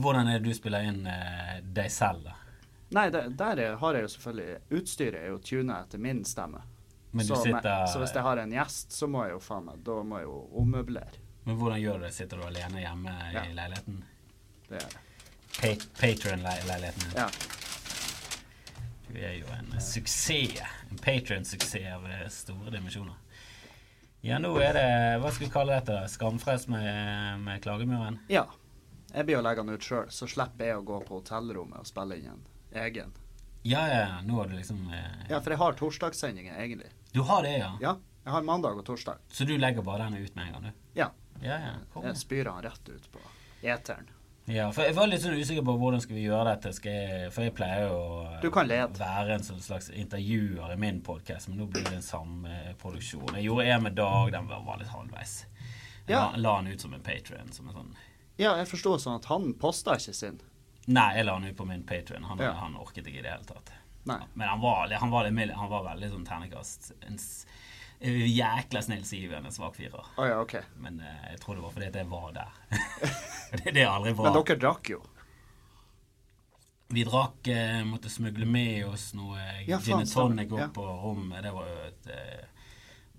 Hvordan er det du spiller inn eh, deg selv, da? Nei, det, der er, har jeg jo selvfølgelig Utstyret er jo tuna etter min stemme. Så, sitter med, så hvis jeg har en gjest, så må jeg jo faen meg Da må jeg jo ommøblere. Men hvordan gjør du det? Sitter du alene hjemme Ja. i leiligheten? Det gjør jeg. Pa Patron-leiligheten din? Ja. Du er jo en suksess. En Patron-suksess av eh, store dimensjoner. Ja, nå er det Hva skal vi kalle dette? da? Skamfres med, med klagemuren? ja. Jeg blir å legge den ut sjøl, så slipper jeg å gå på hotellrommet og spille inn en egen. Ja, ja. Nå har du liksom eh, Ja, for jeg har torsdagssendinger, egentlig. Du har det, ja? Ja, jeg har mandag og torsdag. Så du legger bare den ut med en gang, du? Ja. Ja, ja. Kom. Jeg spyrer den rett ut på eteren. Ja, for jeg var litt sånn usikker på hvordan skal vi gjøre dette. Jeg, for jeg pleier å Du kan lede. være en sånn slags intervjuer i min podkast, men nå blir det en samproduksjon. Jeg gjorde en med Dag, den var, litt halvveis. Jeg Ja. la, la han ut som en patrion. Sånn Ja, jeg forsto sånn at han posta ikke sin. Nei, jeg la han ut på min patrion. Han, Ja. han orket ikke i det hele tatt. Nei. Men han var, han var, litt han var veldig sånn ternekast. En jækla snill syver, en svak firer. Oh, ja, okay. Men uh, jeg tror det var fordi jeg var der. det, det er aldri bra. Men dere drakk jo. Vi drakk eh, Måtte smugle med oss noe Ja, gin and tonic opp opp på rommet. Det var jo et eh,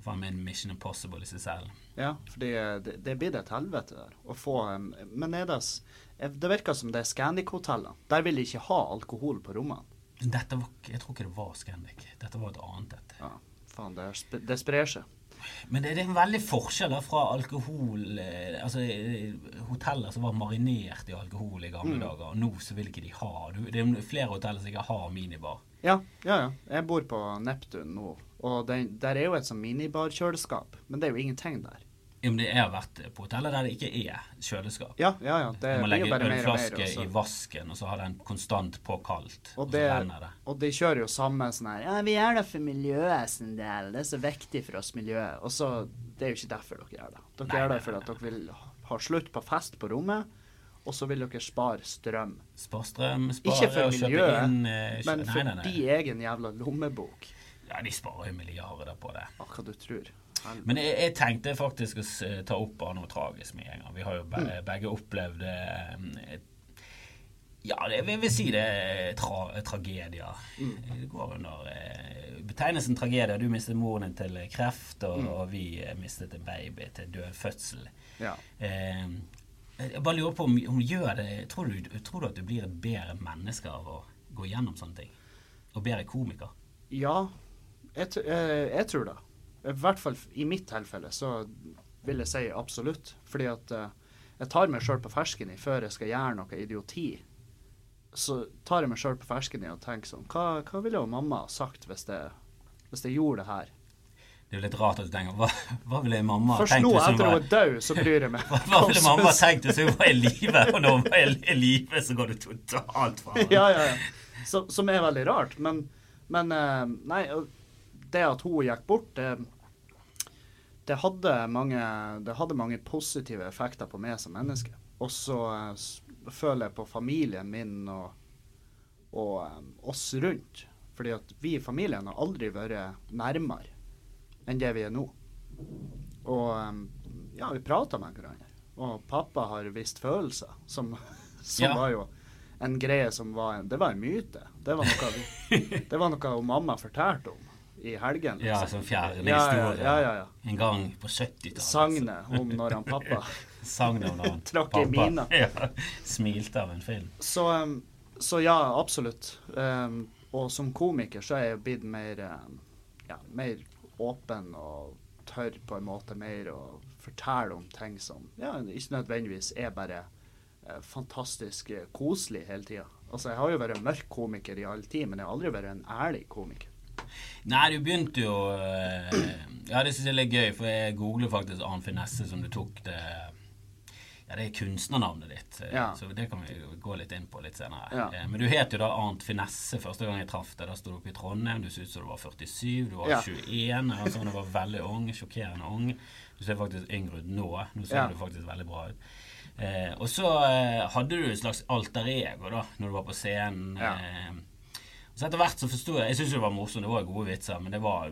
meg en Mission Impossible i seg selv. Ja, for eh, det, det blir det et helvete der. Å få um, Men er det eh, Det virker som det er Scandic-hotellene. Der vil de ikke ha alkohol på rommene. Dette var, jeg tror ikke det var Scandic. Dette var et annet et. Ja, faen, det, sp det sprer seg. Men det, det er en veldig forskjell da fra alkohol eh, Altså eh, hoteller som var marinert i alkohol i Mm. gamle dager, og nå så vil ikke de ha Det er flere hoteller som ikke har minibar. Ja, ja, ja. Jeg bor på Neptun nå, og det, der er jo et sånn minibarkjøleskap, men det er jo ingenting der. Men det- er verdt på hotellet der det ikke er kjøleskap. Ja, ja, ja. Det man legger ølflaske i vasken, og så har den konstant på kaldt. Og, Og, det, og de kjører jo samme sånn her Ja, vi gjør det for miljøet sin del. Det er så viktig for oss, miljøet. Og så Det er jo ikke derfor dere gjør det. Dere Nei, gjør det fordi dere vil ha slutt på fest på rommet, og så vil dere spare strøm. Spar strøm, spare Ikke for miljøet, inn eh, kjø- men for nei, nei, nei. de egen jævla lommebok. Ja, de sparer jo milliarder på det. Hva du tror. Men jeg, jeg tenkte faktisk å ta opp bare noe tragisk med en gang. Vi har jo be, Mm. begge opplevd eh, et- Ja, det, jeg vil si det er tra, tragedier. Mm. Det går under eh, betegnelsen tragedie. Du mistet moren din til kreft, og, Mm. og vi eh, mistet en baby til død fødsel. Ja. Eh, jeg bare lurer på om, om gjør det tror du, tror du at du blir et bedre menneske av å gå gjennom sånne ting? Og bedre komiker? Ja, jeg, eh, jeg tror det. I hvert fall i mitt tilfelle så vil jeg si absolutt. Fordi at eh, jeg tar meg sjøl på fersken i før jeg skal gjøre noe idioti. Så tar jeg meg sjøl på fersken i og tenker sånn Hva, hva ville jo mamma sagt hvis jeg, hvis jeg gjorde det her? Det er jo litt rart at du tenker Hva, hva ville mamma Først tenkt nå hvis hun etter hun er død, så bryr jeg meg. Hva, hva ville mamma tenkt hvis hun var i live, og når hun var i- live, så går det totalt fra ja, ja, ja. Så, som er veldig rart. Men, men eh, nei, det at hun gikk bort, det, det, hadde mange, det hadde mange positive effekter på meg som menneske. Og så eh, føler jeg på familien min og, og eh, oss rundt. Fordi at vi i familien har aldri vært nærmere enn det vi er nå. Og eh, ja, vi prater med hverandre. Og pappa har visst følelser, som, som Ja. var jo en greie som var en, Det var en myte. Det var noe, det var noe mamma fortalte om i helgen. Ja, liksom. som fjerde historie. ja, ja, ja. En gang på 70-tallet. Sagnet om når han pappa Sagnet om når han Trakk i mina. ja, smilte av en film. Så, um, så ja, absolutt. Um, og som komiker så er jeg blitt mer, um, ja, mer åpen og tørr på en måte mer å fortelle om ting som ja, ikke nødvendigvis er bare eh, fantastisk eh, koselig hele tida. Altså, jeg har jo vært en mørk komiker i all tid, men jeg har aldri vært en ærlig komiker. Nei, du begynte jo eh, Ja, det syns jeg er litt gøy, for jeg googler faktisk Arn Finesse som du tok det ja, det er kunstnernavnet ditt, eh, Ja. så det kan vi gå litt inn på litt senere. Ja. Eh, Men du het jo da Arnt Finesse første gang jeg traff deg. Da sto du oppe i Trondheim, du så ut som du var 47, du var Ja. 21, altså du var veldig ung, sjokkerende ung. Du ser faktisk yngre ut nå. Nå ser du faktisk veldig bra ut. Eh, og så eh, hadde du et slags alter ego da, når du var på scenen. Eh, så etter hvert så forsto jeg Jeg syns det var morsomt, det var gode vitser, men det var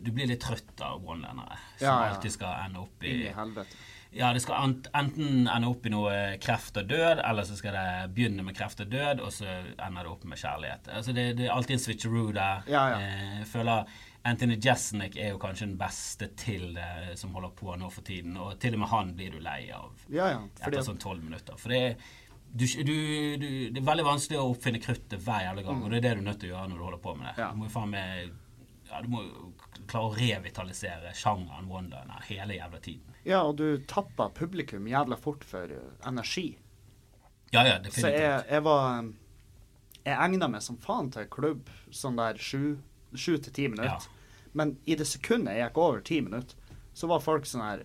du blir litt trøtt av one-linere som Ja, ja. alltid skal ende opp Inn i i helvete. ja, det skal enten ende opp i noe kreft og død, eller så skal det begynne med kreft og død, og så ender det opp med kjærlighet. Altså det, det er alltid en switcheroo der. Ja, ja. Eh, Jeg føler Anthony Jesnick er jo kanskje den beste til det som holder på nå for tiden, og til og med han blir du lei av Ja, etter sånn tolv minutter. For det er, du, du, du, det er veldig vanskelig å oppfinne kruttet hver jævla gang, og det er det du er nødt til å gjøre når du holder på med det. Mm. Ja. Du må jo faen meg ja, du må klare å revitalisere sjangeren one-liner hele jævla tiden. ja, og du tapper publikum jævla fort for eh, energi. Ja, ja, Så definitivt. jeg, jeg var um, Jeg egna meg som faen til klubb sånn der sju, sju til ti minutter. Ja. Men i det sekundet jeg gikk over ti minutter, så var folk sånn her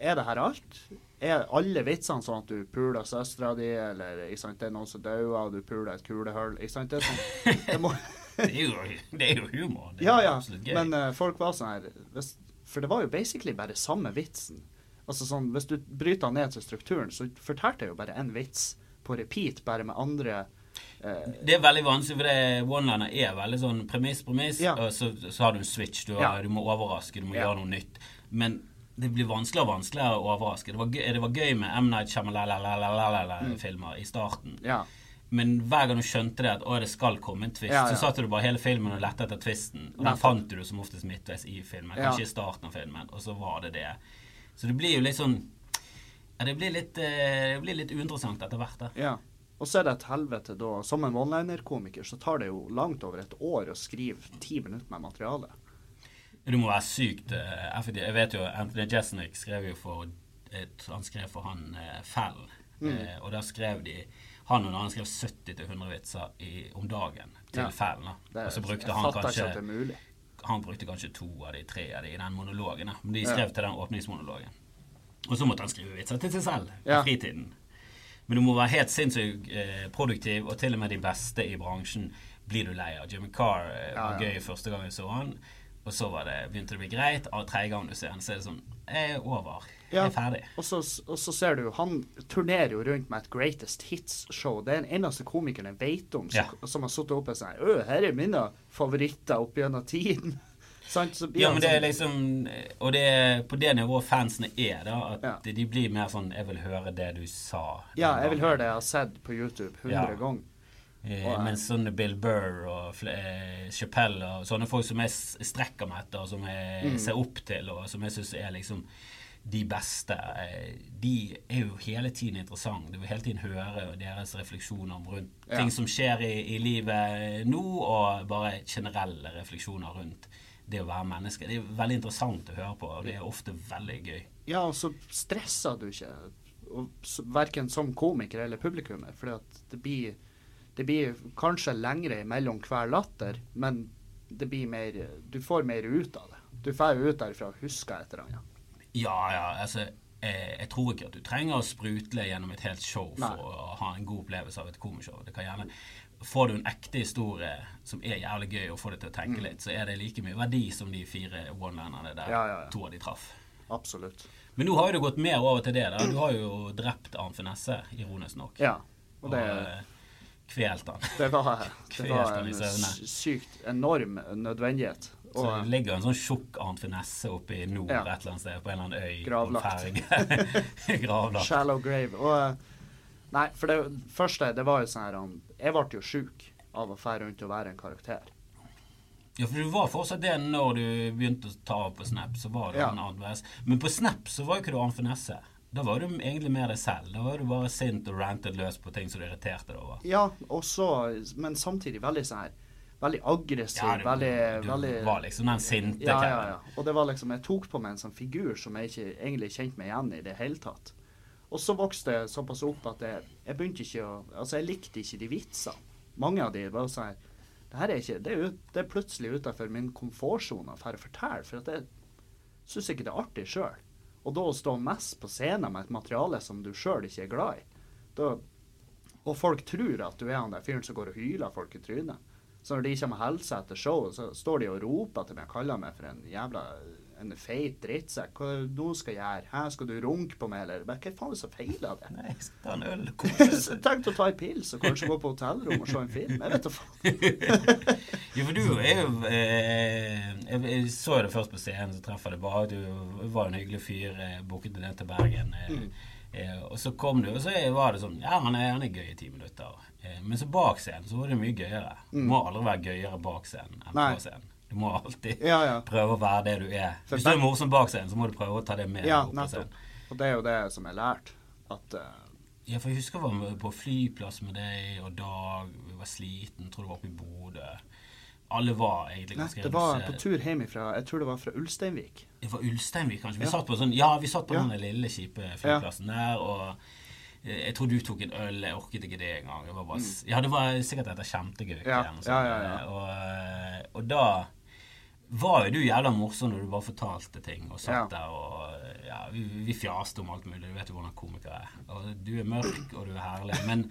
Er det her alt? Er alle vitsene sånn at du puler søstera di, eller ikke sant, det er noen som dauer, du puler et kulehull? Ikke sant? Det er sånn det må, Det er jo, det er jo humor. Det er Ja, ja. absolutt gøy. Men uh, folk var sånn her hvis, For det var jo basically bare samme vitsen. Altså sånn, Hvis du bryter den ned til strukturen, så fortalte jeg jo bare én vits på repeat, bare med andre eh, det er veldig vanskelig, for one-liner er veldig sånn premiss, premiss, Ja. og så, så har du en switch. Du, har, Ja. du må overraske, du må Ja. gjøre noe nytt. Men det blir vanskeligere og vanskeligere å overraske. Det var gøy, det var gøy med M. Night Shyamalan-filmer i starten. Mm. Ja. Men hver gang du skjønte det at å, det skal komme en twist, Ja, ja. så satt du bare hele filmen og lette etter twisten. Og den fant du som oftest midtveis i filmen. Kanskje i starten av filmen, og så var det det. Så det blir jo litt sånn det, blir litt, det blir litt uinteressant etter hvert. da. ja. Og så er det et helvete da. Som en one-liner-komiker så tar det jo langt over et år å skrive ti minutter med materiale. Du må være sykt eh, effektiv. Jeg vet jo Anthony Jesnick skrev jo for Han skrev for han eh, Fell. Mm. Eh, og da skrev de Han og en annen skrev 70-100 vitser i, om dagen til Ja. Fell. Og så brukte han kanskje han brukte kanskje to av de tre av de i den monologen. Men de Ja. skrev til den åpningsmonologen. Og så måtte han skrive vitser til seg selv i Ja. fritiden. Men du må være helt sinnssykt eh, produktiv, og til og med de beste i bransjen blir du lei av. Jimmy Carr eh, Ja, var ja. gøy første gang jeg så han, og så var det, begynte det å bli greit. Og tredje gang du ser han, så er det sånn Jeg er over. Ja. Jeg er ferdig. Og så, og så ser du, han turnerer jo rundt med et Greatest Hits-show. Det er den eneste komikeren jeg vet om som, som har sittet oppe og sagt Øh, her er mine favoritter opp gjennom tiden. Sant? Så Ja, men det er liksom Og det er på det nivået fansene er, da. At Ja. de blir mer sånn 'Jeg vil høre det du sa'. Ja, jeg vil høre det jeg har sett på YouTube 100 Ja. ganger. Eh, eh, mens sånne Bill Burr og eh, Chappelle og sånne folk som jeg strekker meg etter, og som jeg Mm. ser opp til, og som jeg syns er liksom de beste, eh, de er jo hele tiden interessante. Du vil hele tiden høre deres refleksjoner om rundt Ja. ting som skjer i, i livet nå, og bare generelle refleksjoner rundt det å være menneske. Det er veldig interessant å høre på, og det er ofte veldig gøy. Ja, og så stresser du ikke, verken som komiker eller publikummer, at det blir, det blir kanskje lengre mellom hver latter, men det blir mer, du får mer ut av det. Du får jo ut derfra og husker et eller annet. Ja, ja, altså Jeg tror ikke at du trenger å sprutle gjennom et helt show for Nei. å ha en god opplevelse av et komishow. Det kan gjerne Får du en ekte historie som er jævlig gøy, og får deg til å tenke litt, så er det like mye verdi som de fire one-linerne der Mm. Ja, ja, ja. to av de traff. Absolutt. Men nå har jo det gått mer over til det. da. Du har jo drept Arnt Finesse, ironisk nok. Ja, og Og, det, eh, kvelt han. det var, det var en sykt enorm nødvendighet. Så det ligger en sånn tjukk Finesse oppe i nord Ja. et eller annet sted, på en eller annen øy. Gravlagt. Shallow grave. Og eh, Nei, for det første, det var jo sånn her Jeg ble jo sjuk av å fære rundt og være en karakter. Ja, for du var fortsatt det når du begynte å ta opp på Snap. så var det Ja. en annen. Men på Snap så var jo ikke du Arnt Finesse. Da var du egentlig mer deg selv. Da var du bare sint og rantet løs på ting som du irriterte deg over. Ja, også, Men samtidig veldig sånn her Veldig aggressiv. Ja, du, veldig, du veldig var liksom den sinte ja, ja, ja. Og det var liksom Jeg tok på meg en sånn figur som jeg ikke egentlig kjente meg igjen i det hele tatt. Og så vokste jeg såpass opp at jeg, jeg begynte ikke å Altså, jeg likte ikke de vitsene. Mange av de var sånn her Det her er ikke Det er, ut, det er plutselig utafor min komfortsone å fortelle, for at jeg syns ikke det er artig sjøl. Og da å stå mest på scenen med et materiale som du sjøl ikke er glad i, da, og folk tror at du er han der fyren som går og hyler folk i trynet. Så når de kommer og hilser etter showet, så står de og roper til meg og kaller meg for en jævla en feit drittsekk. Hva du skal gjøre? Her skal du runke på meg, eller Hva faen er det som feiler det? Nei, jeg skal ta en øl. Tenk å ta en pils og kanskje gå på hotellrom og se en film. Jeg vet da faen. Jo, for du er jo eh, jeg, jeg så det først på scenen, så traff jeg deg bare. Du var en hyggelig fyr. eh, Booket ned til Bergen. Eh, Mm. eh, og så kom du, og så var det sånn Ja, han er, han er gøy i ti minutter. Eh, men så bak scenen så var det mye gøyere. Mm. må aldri være gøyere bak scenen enn. På scenen. Du må alltid Ja, ja. prøve å være det du er. For Hvis du er morsom bak scenen, så må du prøve å ta det med Ja, opp nettopp. Og det er jo det som er lært. At uh... Ja, for jeg husker jeg var på flyplass med deg og Dag. Vi var sliten. Tror du var oppe i Bodø. Alle var egentlig Nei, ganske det var redusert. på tur hjem ifra Jeg tror det var fra Ulsteinvik. Det var Ulsteinvik, kanskje. Vi Ja. satt på sånn Ja, vi satt på Ja. den lille, kjipe flyplassen der, og eh, jeg tror du tok en øl. Jeg orket ikke det engang. S- Ja, det var sikkert etter kjempegøy. Mm. Ja, ja, ja, ja. Og, eh, og da var jo du jævla morsom når du bare fortalte ting og satt Ja. der og Ja, vi, vi fjaste om alt mulig. Du vet jo hvordan komikere er. Og du er mørk, og du er herlig. Men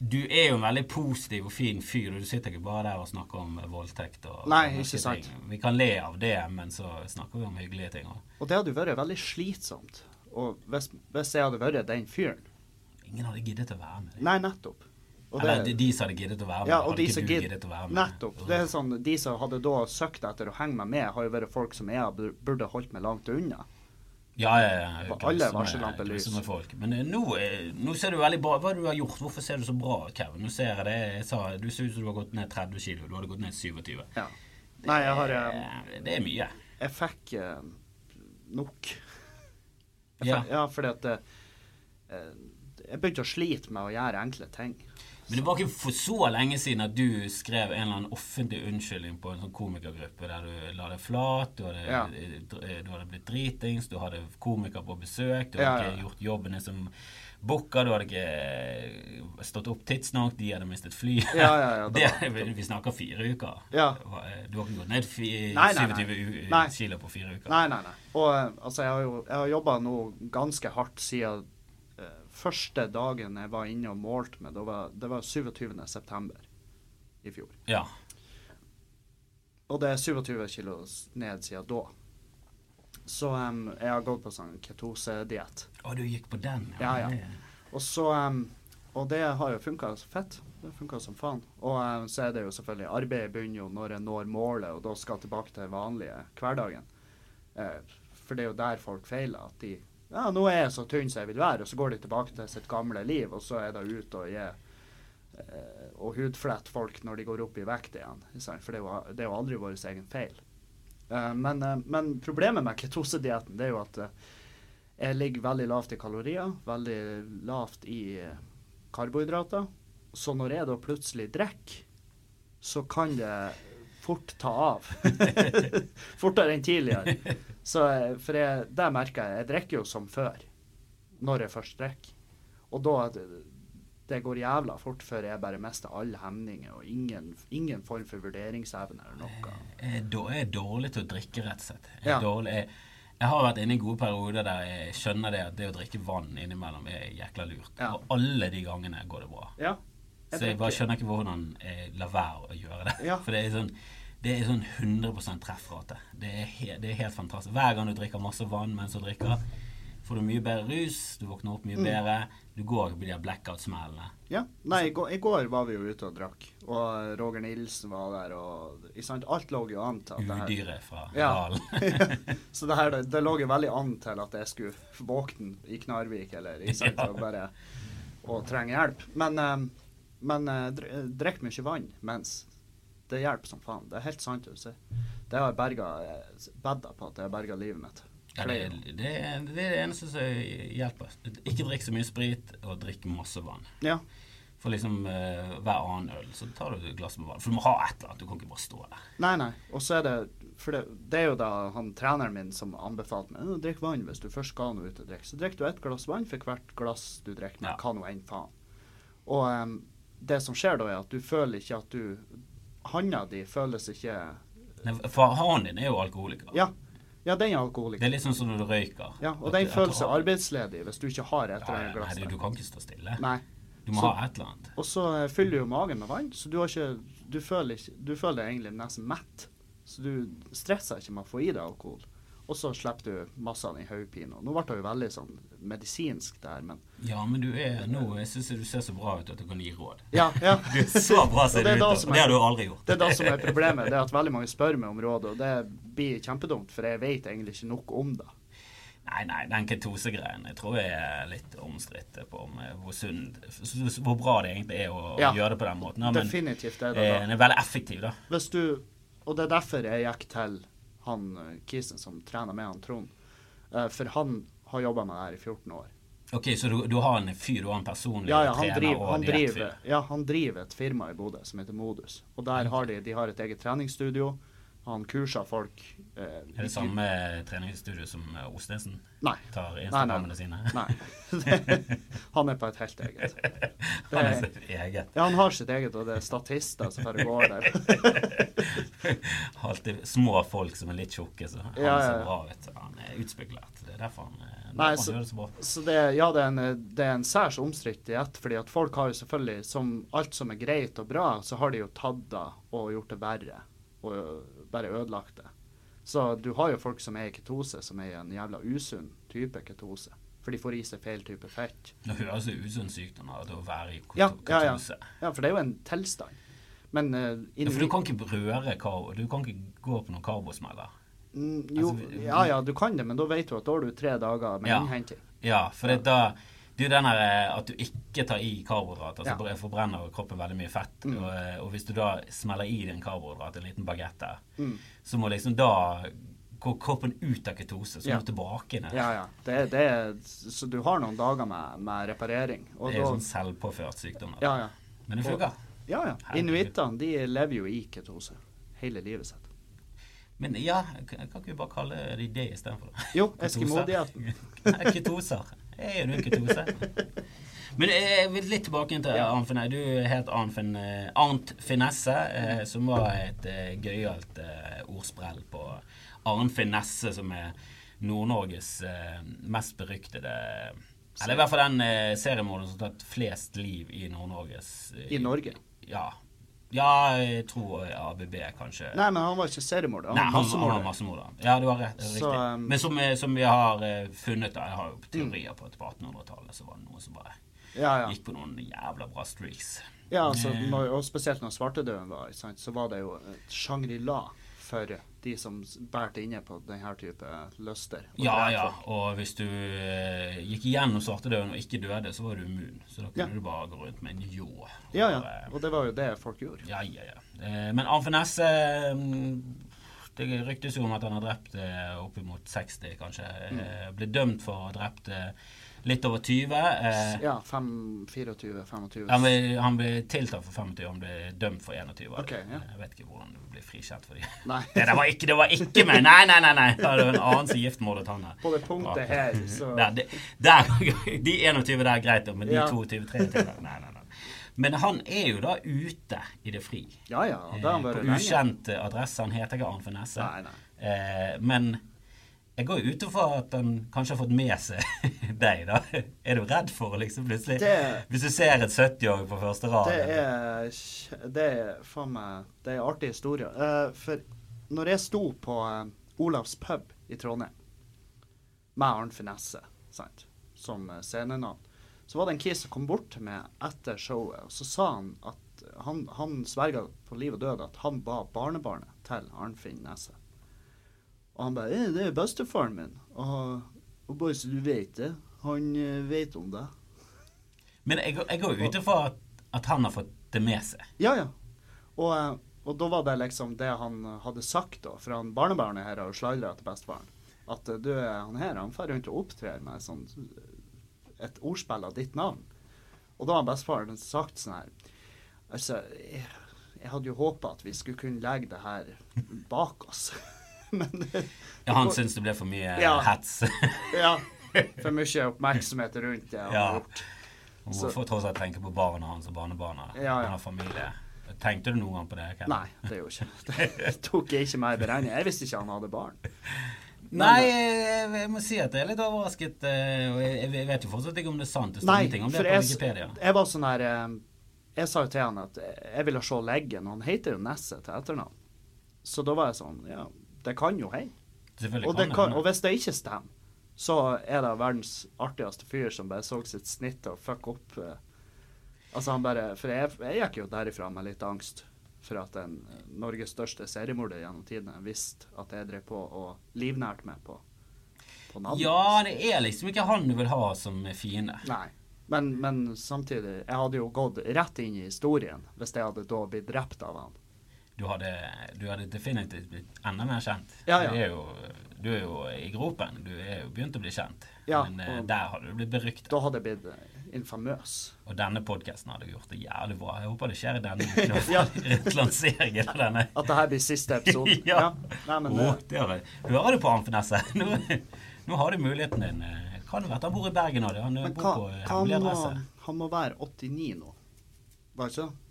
du er jo en veldig positiv og fin fyr, og du sitter ikke bare der og snakker om voldtekt og Nei, og ikke sant. ting. Vi kan le av det, men så snakker vi om hyggelige ting òg. Og det hadde vært veldig slitsomt. Og hvis, hvis jeg hadde vært den fyren Ingen hadde giddet å være med deg. Nei, nettopp. Eller det- de, de som hadde giddet å være med, Ja, og de som giddet å være med. Nettopp. Det er sånn, De som hadde da søkt etter å henge meg med, har jo vært folk som jeg burde holdt meg langt unna. Ja, ja, ja. Alle grusomme- varsellampelys. Men eh, nå, eh, nå ser du veldig bra Hva det du har gjort? Hvorfor ser du så bra ut, Kevin? Nå ser jeg det. Jeg sa, du ser ut som du har gått ned 30 kilo. Du hadde gått ned 27. Ja. Nei, jeg har eh, Eh, Det er mye. Jeg fikk eh, nok. Jeg fikk, ja, fordi at eh, Jeg begynte å slite med å gjøre enkle ting. Men det var ikke for så lenge siden at du skrev en eller annen offentlig unnskyldning på en sånn komikergruppe der du la deg flat, du hadde, Ja. eh, du hadde blitt dritings, du hadde komiker på besøk, du hadde ja. ikke gjort jobben som booker, du hadde ikke eh, stått opp tidsnok, de hadde mistet fly. Ja, ja, ja, det vi, snakker fire uker. Ja. Du har ikke gått ned fi, Nei, nei, nei. 27 kilo på fire uker? Nei, nei, nei. Og eh, altså, jeg har jo jobba nå ganske hardt siden eh, første dagen jeg var inne og målte med, det var, det var 27. september i fjor. Ja. Og det er 27 kilo ned siden da. Så um, jeg har gått på sånn ketosediett. Å, du gikk på den? Ja, ja. ja. Og så um, Og det har jo funka fett. Det funka som faen. Og um, så er det jo selvfølgelig Arbeidet begynner jo når jeg når målet, og da skal jeg tilbake til den vanlige hverdagen. Uh, for det er jo der folk feiler. At de Ja, nå er jeg så tynn som jeg vil være, og så går de tilbake til sitt gamle liv, og så er det ut og gi eh, og hudflette folk når de går opp i vekt igjen. For det er jo, aldri vår egen feil. Eh, men, eh, men problemet med ketosedietten er jo at jeg ligger veldig lavt i kalorier, veldig lavt i karbohydrater. Så når jeg da plutselig drikker, så kan det fort ta av. Fortere enn tidligere. Så, eh, for jeg, det merker jeg. Jeg drikker jo som før, når jeg først drikker. Og da det, det går jævla fort før jeg bare mister alle hemninger og ingen, ingen form for vurderingsevne eller noe. Jeg er jeg er dårlig til å drikke, rett og slett. Jeg, Ja. dårlig, jeg, jeg har vært inne i gode perioder der jeg skjønner det at det å drikke vann innimellom er jækla lurt. Ja. Og alle de gangene går det bra. Ja. Så jeg bare skjønner ikke hvordan jeg lar være å gjøre det. Ja. For det er sånn det er sånn 100% treffrate. Det er, he, det er helt fantastisk. Hver gang du drikker masse vann mens du drikker, får du mye bedre rus, du våkner opp Mm. mye bedre, du går på de blackout-smellene. Ja. Nei, i går, i går var vi jo ute og drakk, og Roger Nilsen var der, og sant? alt lå jo an til at det her Udyret fra Ja. Så det her, det, det lå jo veldig an til at jeg skulle våkne i Knarvik, eller i sant, Ja. og bare og trenge hjelp. Men, eh, men eh, drikk mye vann mens. Det hjelper som faen. Det er helt sant. du sier. Det har berga bedda på at det har berga livet mitt. Ja, det, det, det er det eneste som hjelper. Ikke drikk så mye sprit, og drikk masse vann. Ja. For liksom uh, hver annen øl så tar du et glass med vann. For du må ha et eller annet. Du kan ikke bare stå der. Nei, nei. Og så er det For det, det er jo da han treneren min som anbefalte meg å drikk vann hvis du først skal noe ut og drikke. Så drikker du ett glass vann for hvert glass du drikker med Ja. hva nå enn faen. Og um, det som skjer da, er at du føler ikke at du Handa di føles ikke Nei, For hånden din er jo alkoholiker. Ja. Ja, den er alkoholiker. Det er litt sånn som når du røyker. Ja, og At- den seg har- arbeidsledig hvis du ikke har et eller annet glass nei, du, kan ikke stå stille. Nei. Du må Så- ha et eller annet. Og så fyller du jo magen med vann, så du har ikke Du føler, ikke, du føler deg egentlig nesten mett. Så du stresser ikke med å få i deg alkohol. Og så slipper du massene i den. Nå ble det jo veldig sånn medisinsk det her, men Ja, men du er nå Jeg syns du ser så bra ut at du kan gi råd. Ja, ja. Du er så bra ser du ut. Og det har du aldri gjort. Det er det som er problemet. Det er at veldig mange spør meg om råd, og det blir kjempedumt, for jeg vet egentlig ikke nok om det. Nei, nei, den ketosegreien jeg tror jeg er litt omstridt på om eh, hvor sunn Hvor bra det egentlig er å, Ja. gjøre det på den måten. Ja, men Definitivt er det eh, da. den er veldig effektiv, da. Hvis du, og det er derfor jeg gikk til han eh, kisen som trener med han Trond. Eh, For han har jobba med det her i 14 år. Ok, Så du, du har en fyr, du har en personlig Ja, ja, han trener driver, og han, driver, ja, han driver et firma i Bodø som heter Modus. Og der har de, de har et eget treningsstudio. Han kurser folk. Eh, Er det samme treningsstudio som eh, Ostensen Nei. tar Instagrammene sine? Nei. han er på et helt eget. Han er sitt eget. Ja, han har sitt eget, og det er statister som bare går der. Alltid små folk som er litt tjukke, så han Ja, ser bra ut. Han er utspekulert. Det er derfor han, eh, Nei, derfor så- han gjør det så bra. Så det, ja, det er en, det er en særs omstridt diett, fordi at folk har jo selvfølgelig, som alt som er greit og bra, så har de jo tatt det og gjort det verre, og bare ødelagt det. Så du har jo folk som er i ketose, som er i en jævla usunn type ketose, for de får i seg feil type fett. Det høres jo usunn sykdom av å være i Ja, ja, ja. ketose. Ja, for det er jo en tilstand. Men uh, Ja, for du kan ikke røre karbo. Du kan ikke gå på noen karbosmeller. mm, Jo, altså, ja ja, du kan det, men da vet du at da har du tre dager med Ja. innhenting. Ja, for det, da det er jo den eh, at du ikke tar i karbohydrat. Altså Ja. forbrenner kroppen veldig mye fett. Mm. Og, eh, og hvis du da smeller i en karbohydrat, en liten bagett der, Mm. så må liksom da gå kroppen ut av ketose, så Ja. må du tilbake ned. Ja, ja. Det, det er, så du har noen dager med, med reparering. Det er jo sånn selvpåført sykdom. Ja, ja. Men det funker. Ja, ja. Inuittene de lever jo i ketose hele livet sitt. Men ja, kan ikke vi bare kalle de det istedenfor? Jo, Eskimo-dietten. Nei, Ketoser. Er du en ketose? Men jeg vil litt tilbake til Ja. Arnt Finesse. Du het Arnt eh, Arnt Finesse, eh, som var et eh, gøyalt eh, ordsprell på Arnt Finesse, som er Nord-Norges mest beryktede Eller i hvert fall den eh, seriemorderen som har tatt flest liv i Nord-Norges I Norge. Ja. Ja, jeg tror ABB kanskje Nei, men han var ikke seriemorder. Nei, Han han, var han var massemorder. massemorder. Ja, du har rett. det er Så, riktig. um, Men som, som vi har uh, funnet, da, jeg har jo teorier på at på 1800-tallet så var det noen som bare Ja, ja. gikk på noen jævla bra streaks. ja altså, Eh. når, og spesielt når svartedauden var, sant, så var det jo et Shangri-La for de som bærte inne på denne type lyster. Ja, ja. Og hvis du eh, gikk igjennom svartedauden og ikke døde, så var du immun. Så da kunne Ja. du bare gå rundt med en ljå. Ja, ja. eh, Og det var jo det folk gjorde. Ja, ja, ja. Eh, Men Arnt Finesse mm, Det ryktes jo om at han har drept eh, oppimot 60, kanskje. Mm. Eh, Ble dømt for å ha drept eh, litt over 20. eh, Ja, fem, 24, 25. Han ble, han ble tiltalt for 25, han ble dømt for 21. Ok, ja. Jeg vet ikke hvordan du blir frikjent for de. Nei. Det var ikke, det var ikke meg! Nei, nei, nei! nei. Det var en annen som giftmordet han der. På det punktet her, så Der, de, der, de 21 der er greit, men de Ja. 22-23 Nei, nei, nei. Men han er jo da ute i det fri. Ja, ja. Det han Eh, vært på ukjente ukjent adresse. Han heter ikke Arnfinn Finesse. Nei, nei. Eh, men jeg går jo ut ifra at han kanskje har fått med seg deg, da. Er du redd for liksom plutselig Det- Hvis du ser et 70-åring på første rad Det er, det er faen meg Det er artig historie. Eh, for når jeg sto på eh, Olavs pub i Trondheim med Arnt Finesse sant, som eh, scenenavn, så var det en kis som kom bort til meg etter showet, og så sa han at han, han sverga på liv og død at han var barnebarnet til Arnfinn Nesse. Og han bare «Eh, 'Det er bestefaren min'. Og, og bare så du vet det, han eh, vet om det. Men jeg, jeg går ut ifra at, at han har fått det med seg. Ja, ja. Og, eh, og da var det liksom det han hadde sagt, da. For han barnebarnet her har jo sladra til bestefaren. At du, han her han drar rundt og opptrer med sånn, et ordspill av ditt navn. Og da har bestefaren sagt sånn her Altså, jeg, jeg hadde jo håpa at vi skulle kunne legge det her bak oss. Men det, Ja, han syns det ble for mye Ja. hets. Ja. For mye oppmerksomhet rundt det Ja. Man får tross alt tenke på barna hans og barnebarna. Ja. Han har familie. Tenkte du noen gang på det? Ken? Nei, det gjorde ikke det. tok jeg ikke med i beregning. Jeg visste ikke han hadde barn. Nei, jeg, jeg må si at jeg er litt overrasket. eh, Og jeg, jeg vet jo fortsatt ikke om det er sant. Det står ingenting om det på jeg, Wikipedia. jeg var sånn her eh, Jeg sa jo til han at jeg ville se leggen. Han heter jo Nesse til etternavn. Så da var jeg sånn Ja, det kan jo hende. Og, og hvis det ikke stemmer, så er det verdens artigste fyr som bare så sitt snitt og fuck opp. eh. Altså han bare For jeg, jeg gikk jo derifra med litt angst for at en eh, Norges største seriemorder gjennom tidene visste at jeg drev på og livnærte meg på, på navnet. Ja, det er liksom ikke han du vil ha som fiende. Nei. Men, men samtidig, jeg hadde jo gått rett inn i historien hvis jeg hadde da blitt drept av han. Du hadde, du hadde definitivt blitt enda mer kjent. Ja, ja. Du, er jo, du er jo i gropen. Du er jo begynt å bli kjent. Ja, Men eh, der hadde du blitt beryktet. Da hadde jeg blitt eh, infamøs. Og denne podkasten hadde gjort det jævlig bra. Jeg håper det skjer i denne Ja. lanseringen av denne. At det her blir siste episode. Ja. Nei, men oh, det, har jeg. Hører du på han, Finesse? Nå, nå har du muligheten din. Kan det være at han bor i Bergen nå? Han bor på han, hemmelig adresse. han må være 89 nå. Var det ikke det?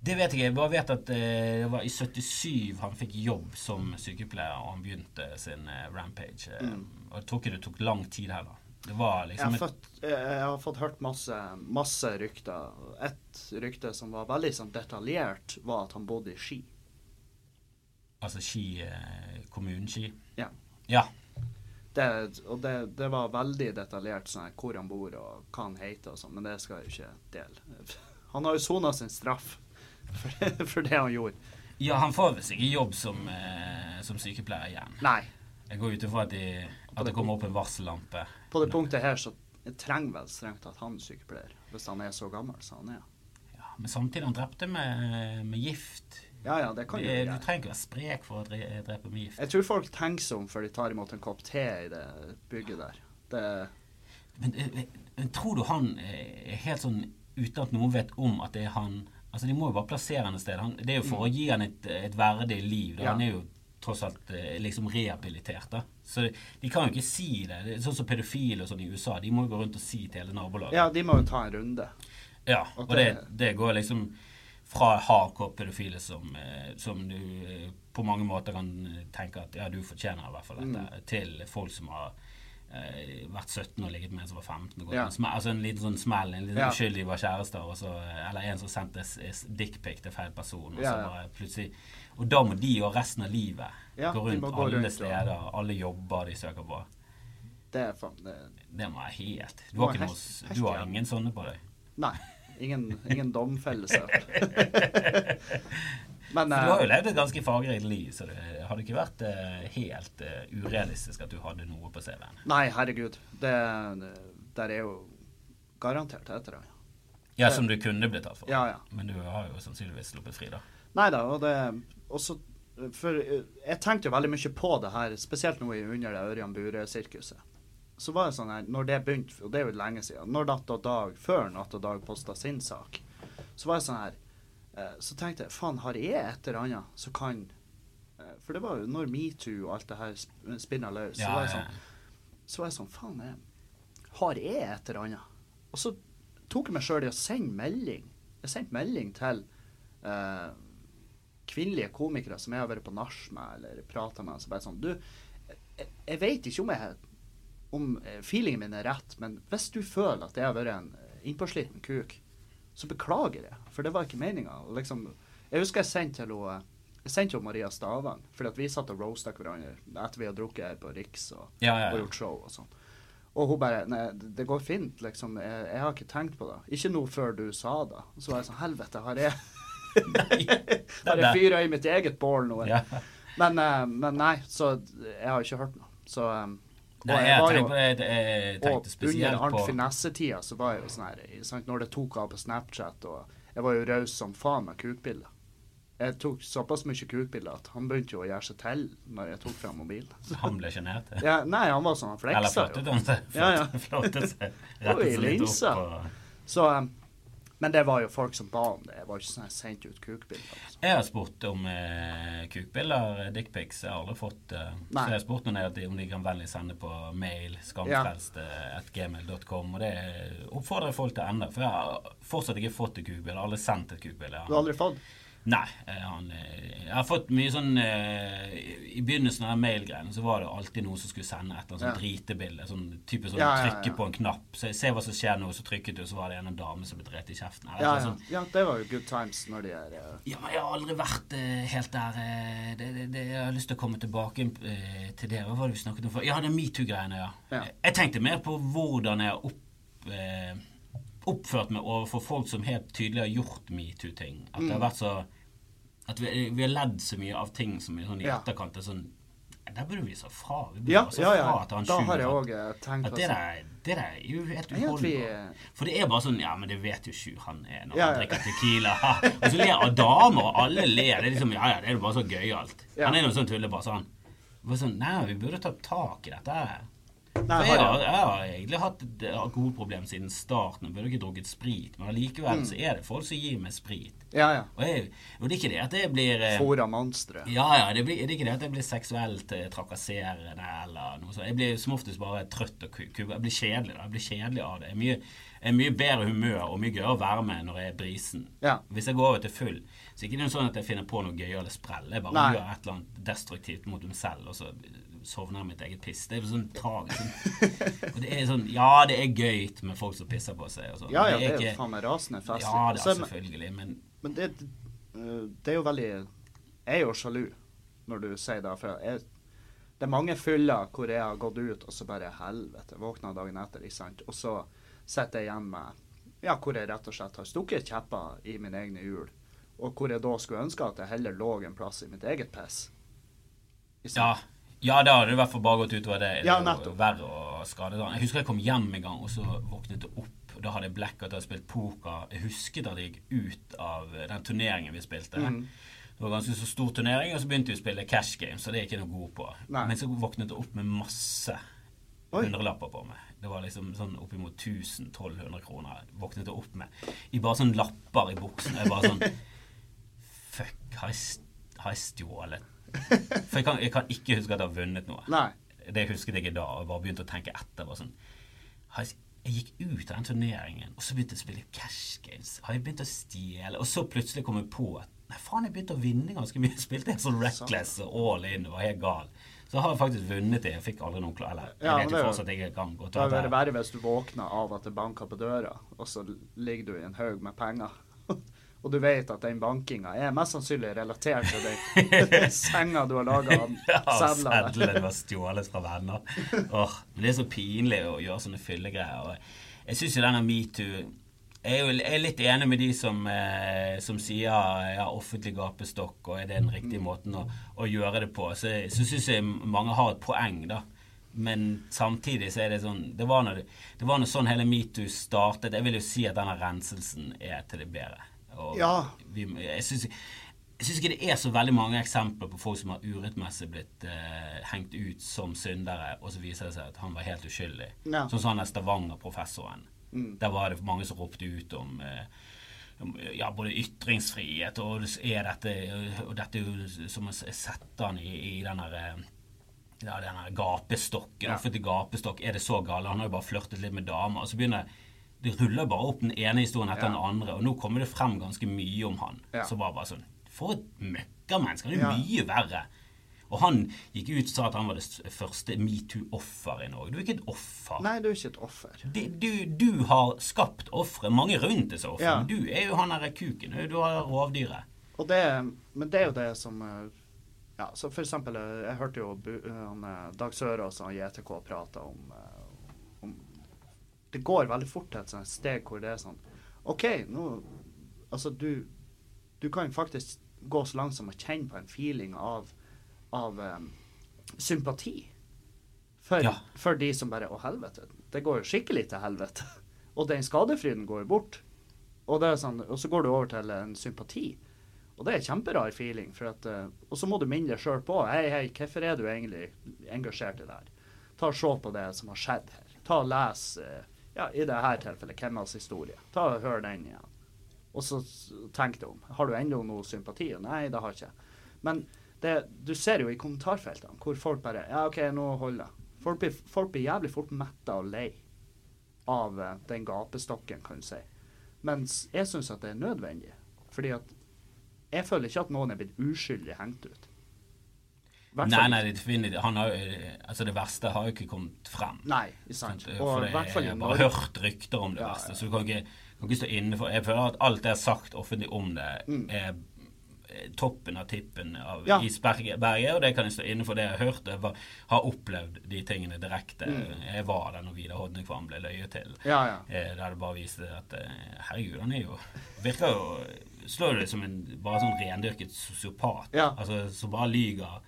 Det vet jeg. Jeg bare vet at eh, det var i 77 han fikk jobb som sykepleier, og han begynte sin eh, rampage. eh, Mm. Og jeg tror ikke det tok lang tid heller. Det var Jeg liksom har, fått, jeg jeg har fått hørt masse, masse rykter. Et rykte som var veldig sånn detaljert, var at han bodde i Ski. Altså Ski eh, kommuneski. Ja. Ja. Det, og det, det var veldig detaljert sånn hvor han bor og hva han heter og sånn, men det skal jeg jo ikke dele. Han har jo sona sin straff for, for det han gjorde. ja, han får visst ikke jobb som, eh, som sykepleier igjen. Nei. Jeg går ut ifra at, de, at det kommer opp en varsellampe. På det punktet her så trenger vel strengt tatt han sykepleier, hvis han er så gammel som han er. Ja, men samtidig han drepte med, med gift. Ja, ja, det kan Det, jo du trenger ikke være sprek for å drepe med gift. Jeg tror folk tenker seg om før de tar imot en kopp te i det bygget der. Det, Men, eh, men tror du han eh, er helt sånn uten at noen vet om at det er han Altså De må jo bare plassere han et sted. Han, det er jo for å gi han et, et verdig liv. Ja. Han er jo tross alt eh, liksom rehabilitert. da Så de kan jo ikke si det. det sånn som pedofile og sånn i USA. De må jo gå rundt og si til hele nabolaget. ja, de må jo ta en runde. Ja, Og det, det- går liksom fra hardcore pedofile som, eh, som du eh, på mange måter kan tenke at ja, du fortjener i hvert fall dette, Mm. til folk som har vært 17 og ligget med en som var 15. Ja. en smell, altså en liten sånn smell, en liten Ja. uskyldig var kjærester, og så, eller en som sendte dickpic til feil person, og Ja, plutselig Og da må de jo resten av livet gå rundt gå alle rundt og- steder, alle jobber de søker på. Det er faen det, Det må være helt Du har, helt- noe, s- du har ingen sånne på deg? Nei. Ingen, ingen domfellelse. Men For du har jo eh, levd et ganske fargerikt liv, så det hadde ikke vært uh, helt uh, urealistisk at du hadde noe på CV-en. Nei, herregud. Det, det Der er jo garantert etter det. Ja, som du kunne blitt tatt for. Ja, ja. Men du har jo sannsynligvis sluppet fri, da. Nei da, og det også For eh, jeg tenkte jo veldig mye på det her, spesielt nå under det Ørjan Bure-sirkuset. Så var det sånn her, når det begynte, og det er jo lenge siden, når Natt og Dag, før Natt og Dag posta sin sak, så var det sånn her eh, Så tenkte jeg faen, har jeg et eller annet som kan eh, For det var jo når metoo og alt det her sp- spinna løs, så var jeg sånn så var jeg sånn Faen, jeg, har jeg et eller annet? Og så tok jeg meg sjøl i å sende melding. Jeg sendte melding til eh, kvinnelige komikere som jeg har vært på nach med eller prata med. som bare sånn Du, jeg, jeg vet ikke om, jeg, om eh, feelingen min er rett, men hvis du føler at jeg har vært en eh, innpåsliten kuk, så beklager jeg, for det var ikke meninga. Liksom, jeg husker jeg sendte til henne jeg sendte jo Maria Stavang, fordi vi satt og roasta hverandre etter vi hadde drukket her på Riks og, Ja, ja, og gjort show og sånn. Og hun bare Nei, det går fint, liksom. Jeg, jeg har ikke tenkt på det. Ikke noe før du sa det. Så var jeg sånn Helvete, har jeg Har jeg fyra i mitt eget bål nå? Ja. Men, eh, men nei, så jeg har ikke hørt noe. Så og Nei, jeg jeg tenkte, jeg, jeg og tenkte under spesielt på på Finesse-tida så var jeg jo sånn her sant, Når det tok av på Snapchat, og jeg var jo raus som faen med kukbilder. Jeg tok såpass mye kukbilder at han begynte jo å gjøre seg til når jeg tok frem mobilen. Han ble sjenert. Ja, nei, han var sånn, han Eller flottet han seg. Ja, ja. Flottet seg. Oi, Rettet seg litt opp. Og... Så, um, men det var jo folk som ba om det. Jeg var ikke sånn jeg sendte ut kukbilder. Altså. Jeg har spurt om eh, kukbilder, dickpics. Jeg har aldri fått eh, Så jeg har spurt om, det, om de kan vennlig sende på mail skamfrelst.gmail.com. Og det oppfordrer jeg folk til ennå. For jeg har fortsatt ikke fått et kukbilde. Aldri sendt et kukbilde. Du har aldri fått? Nei. eh, Han, eh, jeg har fått mye sånn eh, I begynnelsen av mailgreiene så var det alltid noen som skulle sende et eller annet sånn Ja. dritebilde. Sånn type sånn Ja, ja, trykke på en knapp. Så se hva som skjer nå, så trykket du, så var det en dame som ble drept i kjeften. Eller Ja, ja. sånt. ja, det var jo good times når de er Ja, men jeg har aldri vært eh, helt der eh, det, det, det, Jeg har lyst til å komme tilbake til det. Hva var det vi snakket om før? Ja, det metoo-greiene, ja. Ja. Jeg tenkte mer på hvordan jeg opp, oppført meg overfor folk som helt tydelig har gjort metoo-ting. At det har vært så At vi, vi har ledd så mye av ting som er sånn i etterkant er sånn Der burde vi sa fra. Vi burde Ja, sa ja, ja. fra til han Da har jeg òg tenkt at det sånn. der, det der er jo helt uholdbart. eh, For det er bare sånn Ja, men det vet jo Sjur han er når Ja, han drikker Tequila. og så ler av damer, og alle ler. Det er liksom Ja, ja, det er jo bare så gøyalt. Ja. Han er jo sånn tullebass, han. Sånn Nei, vi burde ta tak i dette. Nei, jeg, har jeg. har egentlig hatt et alkoholproblem siden starten. Jeg burde ikke drukket sprit, men allikevel Mm. så er det folk som gir meg sprit. Ja, ja. Og, jeg, og det er ikke det at jeg blir Fora monstre. ja, ja, det, blir, det er ikke det at jeg blir seksuelt eh, trakasserende eller noe sånt. Jeg blir som oftest bare trøtt og ku- ku- Jeg blir kjedelig da. Jeg blir kjedelig av det. Jeg er mye, jeg er mye bedre humør og mye gøyere å være med når jeg er brisen. Ja. Hvis jeg går over til full, så er det ikke sånn at jeg finner på noe gøyere sprell. Jeg bare Nei. gjør et eller annet destruktivt mot meg selv, og så sovner jeg mitt eget piss. Det er sånn tragisk. Sånn. Og det er sånn Ja, det er gøy med folk som pisser på seg og sånn. Ja, ja, er, det er jo faen meg rasende festlig. Ja, det er selvfølgelig, men Men det, eh, det er jo veldig Jeg er jo sjalu når du sier det. For jeg, det er mange fyller hvor jeg har gått ut, og så bare helvete, våkna dagen etter, ikke sant. Og så sitter jeg igjen med Ja, hvor jeg rett og slett har stukket kjepper i mine egne hjul. Og hvor jeg da skulle ønske at jeg heller lå en plass i mitt eget piss. Ja? Ja da hadde det i hvert fall bare gått utover det. Ja, nettopp. verre å skade da. Jeg husker jeg kom hjem en gang, og så våknet jeg opp. Da hadde jeg blackout, hadde spilt poker. Jeg husket at jeg gikk ut av den turneringen vi spilte. Mm. Det var ganske så stor turnering, og så begynte vi å spille cash game, så det er jeg ikke noe god på. Nei. Men så våknet jeg opp med masse hundrelapper på meg. Det var liksom sånn oppimot 1000-1200 kroner våknet jeg opp med. I bare sånn lapper i buksen. Jeg bare sånn Fuck, har jeg, har jeg stjålet? For jeg kan, jeg kan ikke huske at jeg har vunnet noe. Nei. Det husket jeg i dag, jeg bare begynte å tenke etter. Bare sånn, jeg, gikk ut av den turneringen, og så begynte jeg å spille cash games. Har jeg begynt å stjele? Og så plutselig kom jeg på at nei, faen, jeg begynte å vinne ganske mye. Jeg spilte helt sånn reckless og all in og var helt gal. Så har jeg faktisk vunnet det. Jeg fikk aldri noen klar Eller jeg vet jo fortsatt at jeg kan til Det Det er verre hvis du våkner av at det banker på døra, og så ligger du i en haug med penger. Og du vet at den bankinga er mest sannsynlig relatert til den senga du har laga av Ja, sedler. sedler var stjålet fra venner. Åh, det er så pinlig å gjøre sånne fyllegreier. Jeg syns jo denne metoo jeg er litt enig med de som, eh, som sier ja, offentlig gapestokk, og er det den riktige måten å, å gjøre det på. Så, så syns jeg mange har et poeng, da. Men samtidig så er det sånn Det var når, det var når sånn hele metoo startet. Jeg vil jo si at denne renselsen er til det bedre. Ja. vi, jeg syns ikke det er så veldig mange eksempler på folk som har urettmessig blitt eh, hengt ut som syndere, og så viser det seg at han var helt uskyldig. Ja. Sånn som han er Stavanger-professoren. Mm. Der var det mange som ropte ut om eh, ja, både ytringsfrihet og er dette, og dette som å sette han i, i den eh, ja, den gapestokken. Ja. Offentlig gapestokk. Er det så gale? Han har jo bare flørtet litt med damer. Og så begynner det ruller bare opp den ene historien etter Ja. den andre, og nå kommer det frem ganske mye om han. Ja. Så var bare sånn For et møkkamenneske! Han er Ja. mye verre. Og han gikk ut og sa at han var det første metoo-offer i Norge. Du er ikke et offer. Nei, du er ikke et offer. Det- Du, du har skapt ofre. Mange rundt disse ofrene. Ja. Du er jo han derre kuken. Du er rovdyret. Og det, men det er jo det som eh, Ja, så for eksempel, eh, jeg hørte jo eh, han, Dag Sørås og JTK prate om Det går veldig fort til et sånt steg hvor det er sånn OK, nå Altså, du Du kan faktisk gå så langt som å kjenne på en feeling av, av um, sympati. For, Ja. for de som bare Å, helvete. Det går jo skikkelig til helvete. Og den skadefryden går jo bort. Og, det sånn, og så går du over til en sympati. Og det er en kjemperar feeling. At, eh, og så må du minne deg sjøl på Hei, hei, hvorfor er du egentlig engasjert i det her? Ta og Se på det som har skjedd her. Ta og Les, eh, ja, i dette tilfellet, Kemmas historie. Ta og Hør den igjen. Og så tenk deg om. Har du ennå noe sympati? Nei, det har jeg ikke. Men det, du ser jo i kommentarfeltene hvor folk bare Ja, OK, nå holder jeg. Folk folk blir jævlig fort metta og lei av eh, den gapestokken, kan du si. Mens jeg syns at det er nødvendig. Fordi at jeg føler ikke at noen er blitt uskyldig hengt ut. Nei, nei, det, har, altså det verste har jo ikke kommet frem. Nei, sant. Sant? Og det, hvert fall jeg har bare hørt rykter om det Ja, verste, så du kan ikke, kan ikke stå inne for Jeg føler at alt jeg har sagt offentlig om det, Mm. er er toppen av tippen av Ja. isberget, og det kan jeg stå inne for det jeg har hørt. Jeg var, har opplevd de tingene direkte. Mm. Jeg var der når Vidar Hodnekvam ble løyet til. Ja, ja. Eh, Der det bare viste at eh, herregud, han er jo Virker jo Slår det som en bare sånn rendyrket sosiopat. Ja. Altså som bare lyger.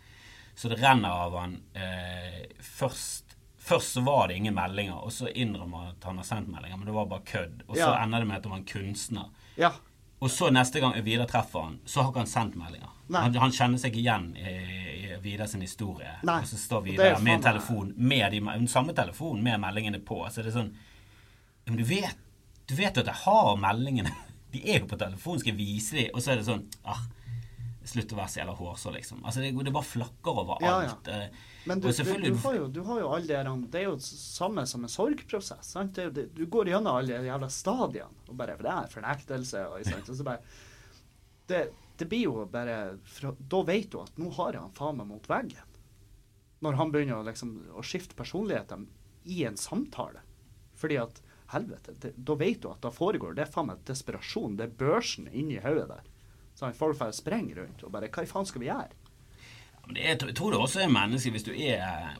Så det renner av han eh, først Først så var det ingen meldinger, og så innrømmer han at han har sendt meldinger, men det var bare kødd. Og så Ja. ender det med at han var en kunstner. ja. Og så neste gang Vidar treffer han, så har ikke han sendt meldinger. Han, han kjenner seg ikke igjen i, i Vidar sin historie. Nei. Og så står Vidar med en telefon med de, samme telefon med meldingene på. Så det er sånn Men du vet, du vet at jeg har meldingene. De er jo på telefonen, skal jeg vise dem? Og så er det sånn ah, Slutt å være så jævla hårsår, liksom. Altså, det, det bare flakker over Ja, ja. alt. eh, Men du, du, du, har jo, du har jo alle de Det er jo samme som en sorgprosess. Sant? Det, du går gjennom alle de jævla stadiene. Og bare, for det er fornektelse. Og, sant? og så bare det, det blir jo bare fra, Da vet du at nå har han faen meg mot veggen. Når han begynner å, liksom, å skifte personligheter i en samtale. Fordi at helvete, da vet du at da foregår det er faen meg desperasjon. Det er børsen inni hodet der. Så han folk bare sprenger rundt og bare Hva i faen skal vi gjøre? Men det er, jeg tror det også er menneske Hvis du er,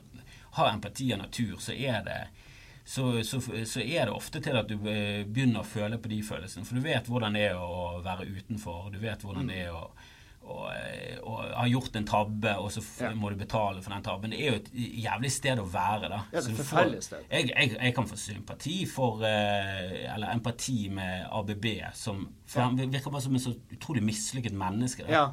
har empati av natur, så er det så, så, så er det ofte til at du eh, begynner å føle på de følelsene. For du vet hvordan det er å være utenfor. Du vet hvordan det er å, å, og, har gjort en tabbe, og så Ja. må du betale for den tabben. Det er jo et jævlig sted å være, da. Ja, det får- sted. Jeg, jeg, jeg kan få sympati for eh, Eller empati med ABB, som For han virker bare som en så utrolig mislykket menneske. Ja.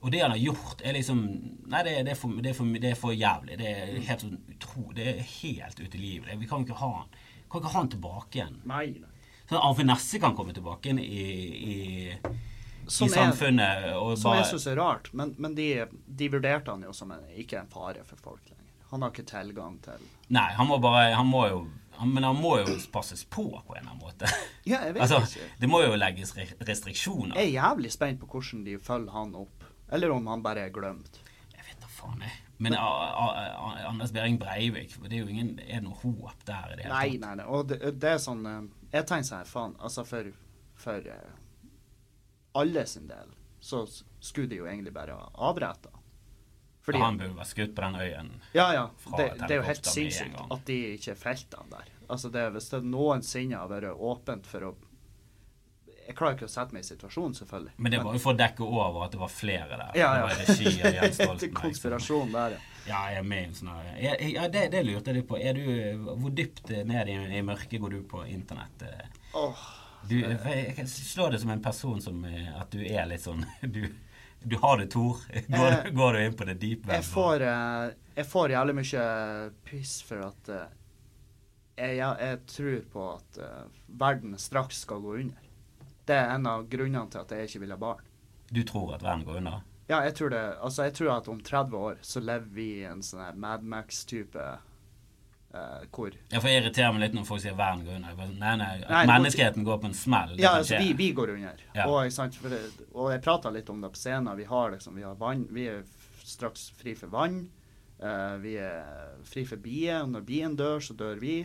Og det han har gjort, er liksom Nei, det, det, er, for, det, er, for, det er for jævlig. Det er helt sånn utro, Det er helt ute i livet. Vi kan ikke ha han Kan ikke ha han tilbake igjen. Nei, nei. Så Arve Nesse kan komme tilbake igjen i, i, i er- samfunnet og Som jeg bare syns er rart, men, men de, de vurderte han jo som en, ikke en fare for folk lenger. Han har ikke tilgang til Nei, han må bare Han må jo han, Men han må jo passes på på en eller annen måte. Ja, jeg vet Altså, ikke. det må jo legges restriksjoner. Jeg er jævlig spent på hvordan de følger han opp. Eller om han bare er glemt. Jeg vet da faen, jeg. Men a, a, a, Anders Behring Breivik, det er jo ingen Er det noe håp der i det hele Nei, tatt? nei, nei. Og det, det er sånn eh, Jeg tenker sånn her, faen, altså for, for eh, alle sin del så skulle de jo egentlig bare ha avretta. Fordi Han burde vært skutt på den øyen. Ja, ja. Det, det er jo helt sinnssykt at de ikke felte han der. Altså det, Hvis det noensinne har vært åpent for å Jeg klarer ikke å sette meg i situasjonen, selvfølgelig. Men det var jo for å dekke over at det var flere der. Ja, Det ja. var regi av Jens Det Stoltenberg. konspirasjon der, ja. Ja, jeg er med i en sånn ja, det, det lurte jeg litt på. Du, hvor dypt ned i, i mørket går du på internett? Åh, Du, jeg kan slå det som en person som eh, at du er litt sånn Du, du har det, Tor. Går, Eh, går du inn på det deep web? jeg, får, eh, jeg får jævlig mye piss for at jeg, jeg, jeg tror på at verden straks skal gå under. Det er en av grunnene til at jeg ikke vil ha barn. Du tror at verden går under? Ja, jeg tror det. Altså, jeg tror at om 30 år så lever vi i en sånn Mad Max-type hvor Ja, for Jeg irriterer meg litt når folk sier verden går under. Nei, nei, at Nei, menneskeheten går på en smell. Ja, altså, vi, vi går under. Ja. Og, sant, det, og jeg prata litt om det på scenen. Vi har liksom, vi har vann. Vi er straks fri for vann. Uh, vi er fri for bier. Når bien dør, så dør vi.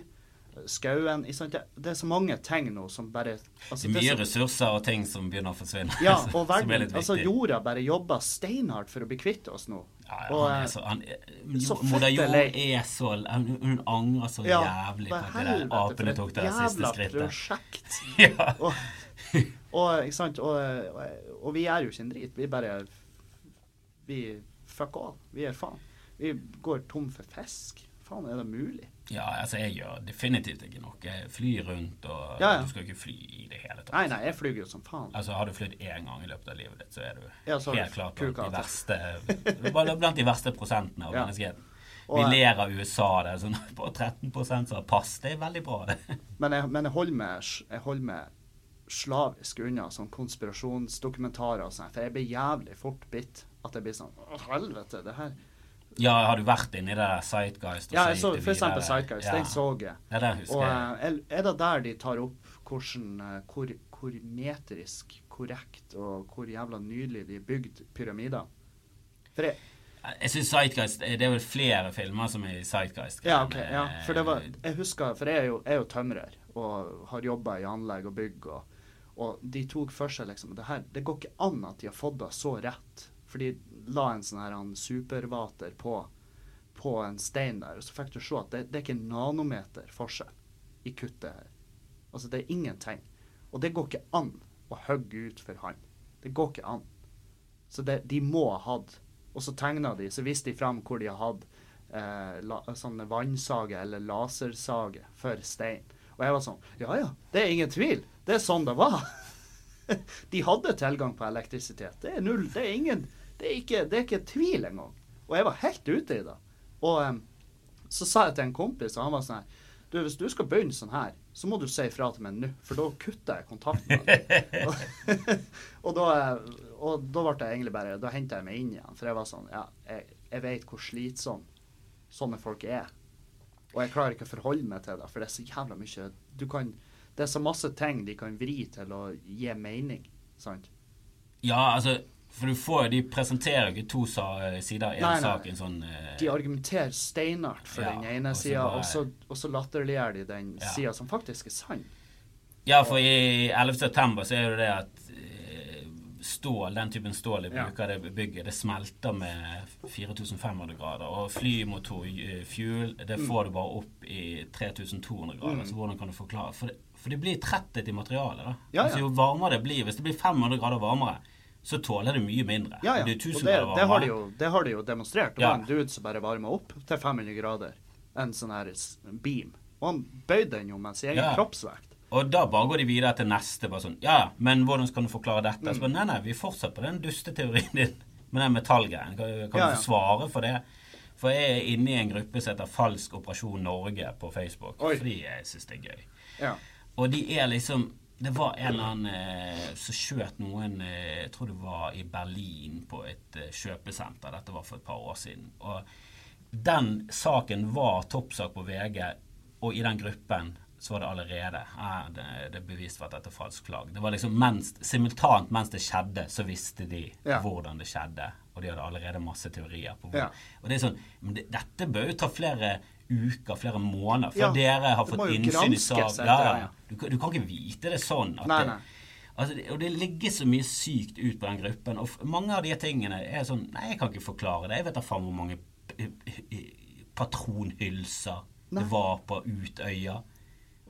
Eh, Skauen. Sant? Det, det er så mange ting nå som bare altså, Det er det mye er så- ressurser og ting som begynner å forsvinne. Ja, og er verden, altså jorda bare jobber steinhardt for å bli kvitt oss nå. Ja, han er så, han, så Moder Jord er så Hun, hun angrer så Ja, jævlig på at det der apene tok det siste skrittet. jævla prosjekt. ja. Og, og, ikke sant? Og, og vi gjør jo ikke en drit. Vi bare Vi fuck all. Vi gir faen. Vi går tom for fisk. Faen, er det mulig? Ja, altså jeg gjør definitivt ikke noe. Jeg flyr rundt, og Ja, ja. du skal jo ikke fly i det hele tatt. Nei, nei, jeg flyr jo som faen. Altså Har du flydd én gang i løpet av livet ditt, så er du Ja, så helt klart blant de verste blant de verste prosentene av menneskeheten. Vi og, ler av USA, det sånn på 13 som har pass. Det er veldig bra, det. Men jeg, men jeg holder meg, jeg holder meg slavisk unna sånn konspirasjonsdokumentarer og sånn, for jeg blir jævlig fort bitt. At jeg blir sånn helvete, det her Ja, har du vært inni det Sightguist? Ja, jeg så for eksempel? Sightguys. Ja. Den så jeg. Ja, den husker Og jeg. eh, er det der de tar opp hvordan, eh, hvor, hvor metrisk korrekt, og hvor jævla nydelig de bygde pyramider. For jeg, Jeg syns Sightguist Det er vel flere filmer som er i Sightguist. ja, ok, ja, for det var Jeg husker, for jeg er jo, jeg er jo tømrer og har jobba i anlegg og bygg, og, og de tok for seg liksom det her, Det går ikke an at de har fått det så rett. For de la en sånn her supervater på, på en stein der, og så fikk du se at det, det er ikke en nanometer forskjell i kuttet her. Altså, det er ingenting. Og det går ikke an å hogge ut for han. Det går ikke an. Så det, de må ha hatt Og så tegna de, så viste de fram hvor de har hatt eh, la, sånne vannsage eller lasersage for stein. Og jeg var sånn Ja ja, det er ingen tvil. Det er sånn det var. de hadde tilgang på elektrisitet. Det er null. Det er ingen Det er ikke, det er ikke tvil engang. Og jeg var helt ute i det. Og um, så sa jeg til en kompis, og han var sånn her Du, hvis du skal begynne sånn her, så må du si ifra til meg nå, for da kutter jeg kontakten med deg. og, og da og da ble jeg egentlig bare Da henta jeg meg inn igjen, for jeg var sånn Ja, jeg, jeg vet hvor slitsom sånne folk er. Og jeg klarer ikke å forholde meg til det, for det er så jævla mye Du kan Det er så masse ting de kan vri til å gi mening, sant? Ja, altså For du får De presenterer jo ikke to sider i en nei. sak. En sånn eh, De argumenterer steinart for Ja, den ene sida, og så, så latterliggjør de den Ja. sida som faktisk er sann. Ja, for i 11. september så er det det at eh, stål, den typen stål de bruker i det bygget, det smelter med 4500 grader. Og flymotor, eh, fuel, det Mm. får du bare opp i 3200 grader. Så hvordan kan du forklare For det, for det blir tretthet i materialet, da. Ja, ja. Altså, jo varmere det blir, hvis det blir 500 grader varmere, så tåler det mye mindre. Ja, ja. Det det, det, har de jo, det har de jo demonstrert. Det Ja. var en dude som bare varma opp til 500 grader. En sånn her beam. Og han bøyde den jo med sin egen Ja. kroppsvekt. Og da bare går de videre til neste. bare sånn, ja, Men hvordan skal du forklare dette? Mm. Så bare, nei, nei, vi fortsetter på den dusteteorien din med den metallgreien. Kan, kan Ja, ja. du svare for det? For jeg er inne i en gruppe som heter Falsk operasjon Norge på Facebook. Oi. Fordi jeg syns det er gøy. Ja. Og de er liksom Det var en eller annen eh, som skjøt noen eh, Jeg tror det var i Berlin, på et eh, kjøpesenter. Dette var for et par år siden. Og den saken var toppsak på VG, og i den gruppen så var det allerede eh, det, det er bevist for at dette er falsk flagg. Det var liksom mens, Simultant mens det skjedde, så visste de Ja. hvordan det skjedde. Og de hadde allerede masse teorier på. Ja. Og det er sånn men det, Dette bør jo ta flere uker, flere måneder, før Ja, dere har fått innsyn i saken. Ja. Du, kan- du kan ikke vite det sånn. At Nei, nei. Altså, og det ligger så mye sykt ut på den gruppen. Og mange av de tingene er sånn Nei, jeg kan ikke forklare det. Jeg vet da faen hvor mange patronhylser Nei. det var på Utøya.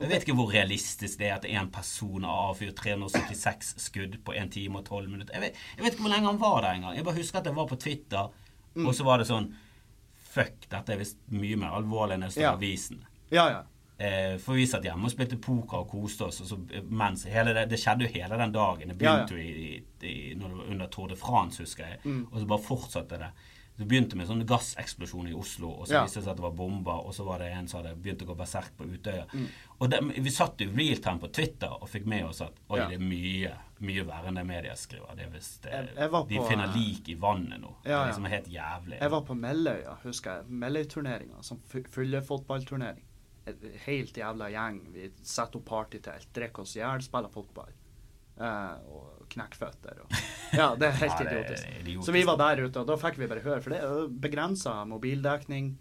Jeg vet ikke hvor realistisk det er at en person har avfyrt 376 skudd på 1 time og 12 minutter. Jeg vet, jeg vet ikke hvor lenge han var der engang. Jeg bare husker at jeg var på Twitter, Mm. og så var det sånn Fuck, dette er visst mye mer alvorlig enn det står i Ja. avisen. Ja, ja. Eh, for vi satt hjemme og spilte poker og koste oss. Og så, eh, mens det, det skjedde jo hele den dagen. Det Ja, ja. begynte jo i, i, i, det var under Tour de France, husker jeg. Mm. Og så bare fortsatte det. Det begynte med sånn gasseksplosjon i Oslo, og så Ja. viste det seg at det var bomber, og så var det en som hadde begynt å gå berserk på Utøya. Mm. Og det, vi satt jo realtime på Twitter og fikk med oss at oi, Ja. det er mye mye verre enn det media skriver. Det er hvis det, Jeg- jeg var de på, finner eh, lik i vannet nå. det Ja, er liksom helt jævlig. Jeg var på Melløya, husker jeg. Melløyturneringa. Som fu- fyllefotballturnering. Helt jævla gjeng. Vi setter opp partytelt, drikker oss i hjel, spiller fotball. Eh, og knekkføtter og Ja, det er helt Ja, det er idiotisk. idiotisk. Så vi var der ute, og da fikk vi bare høre, for det er begrensa mobildekning.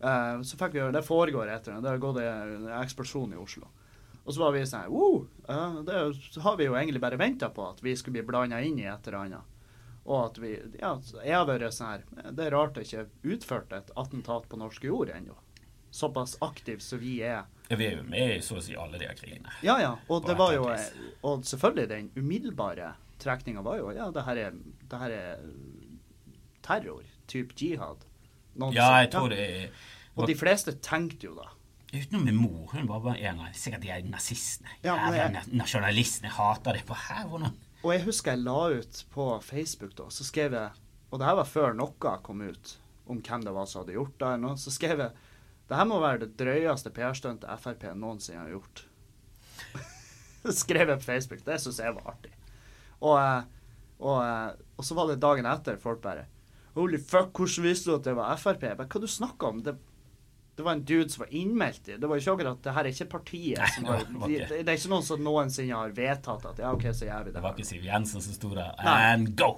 Eh, så fikk vi høre Det foregår etter det. Det har gått en eksplosjon i Oslo. Og så var vi sånn wow, eh, Det har vi jo egentlig bare venta på, at vi skulle bli blanda inn i et eller annet. Og at vi Ja, jeg har vært sånn her Det er rart det ikke er utført et attentat på norsk jord ennå. Såpass aktiv som vi er. Vi er jo med i så å si alle de krigene. Ja, ja. Og det var jo. Og selvfølgelig, den umiddelbare trekninga var jo Ja, det her er, det her er terror. Type jihad. Noen Ja, jeg tror det er Og de fleste tenkte jo da Utenom min mor. Hun var bare en av Sikkert de er nazistene. Ja, jeg- nasjonalistene. Hater det. på her. hvordan Og jeg husker jeg la ut på Facebook da, så skrev jeg Og det her var før noe kom ut om hvem det var som hadde gjort det. eller noe, Så skrev jeg det her må være det drøyeste PR-stuntet Frp noensinne har gjort. skrev jeg på Facebook. Det syns jeg var artig. Og, eh, og, eh, og så var det dagen etter folk bare Holy fuck, hvordan visste du at det var Frp? Jeg bare, Hva du snakker om? Det, Det var en dude som var innmeldt i. Det var ikke akkurat Det her er ikke partiet Nei, som det har de, det, det er ikke noen som noensinne har vedtatt at ja, OK, så gjør vi Det det. var ikke Siv Jensen som sto der. And go!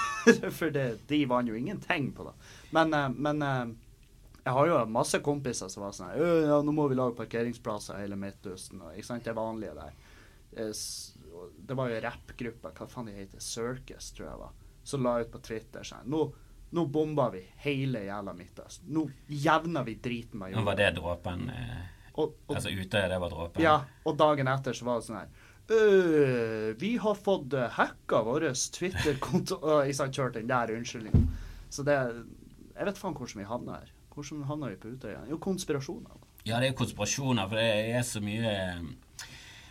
For det, de vant jo ingenting på det. Men, eh, men jeg har jo masse kompiser som var sånn «Øh, ja, nå må vi lage parkeringsplasser i hele Midtøsten. Og, ikke sant? Det vanlige der. Eh, Det var jo rappgruppa, hva faen de heter, Circus, tror jeg var, som la ut på Twitter sånn Nå, nå bomber vi hele jævla Midtøsten. Nå jevner vi driten med Nå var det dråpen eh, Altså Utøya, det var dråpen. ja, og dagen etter så var det sånn her «Øh, Vi har fått uh, hacka vår Twitter-konto ikke sant, kjørt den der unnskyldningen. Så det Jeg vet faen hvordan vi havna her. Hvordan havna vi på Utøya? Jo, konspirasjoner. Ja, det er konspirasjoner, for det er så mye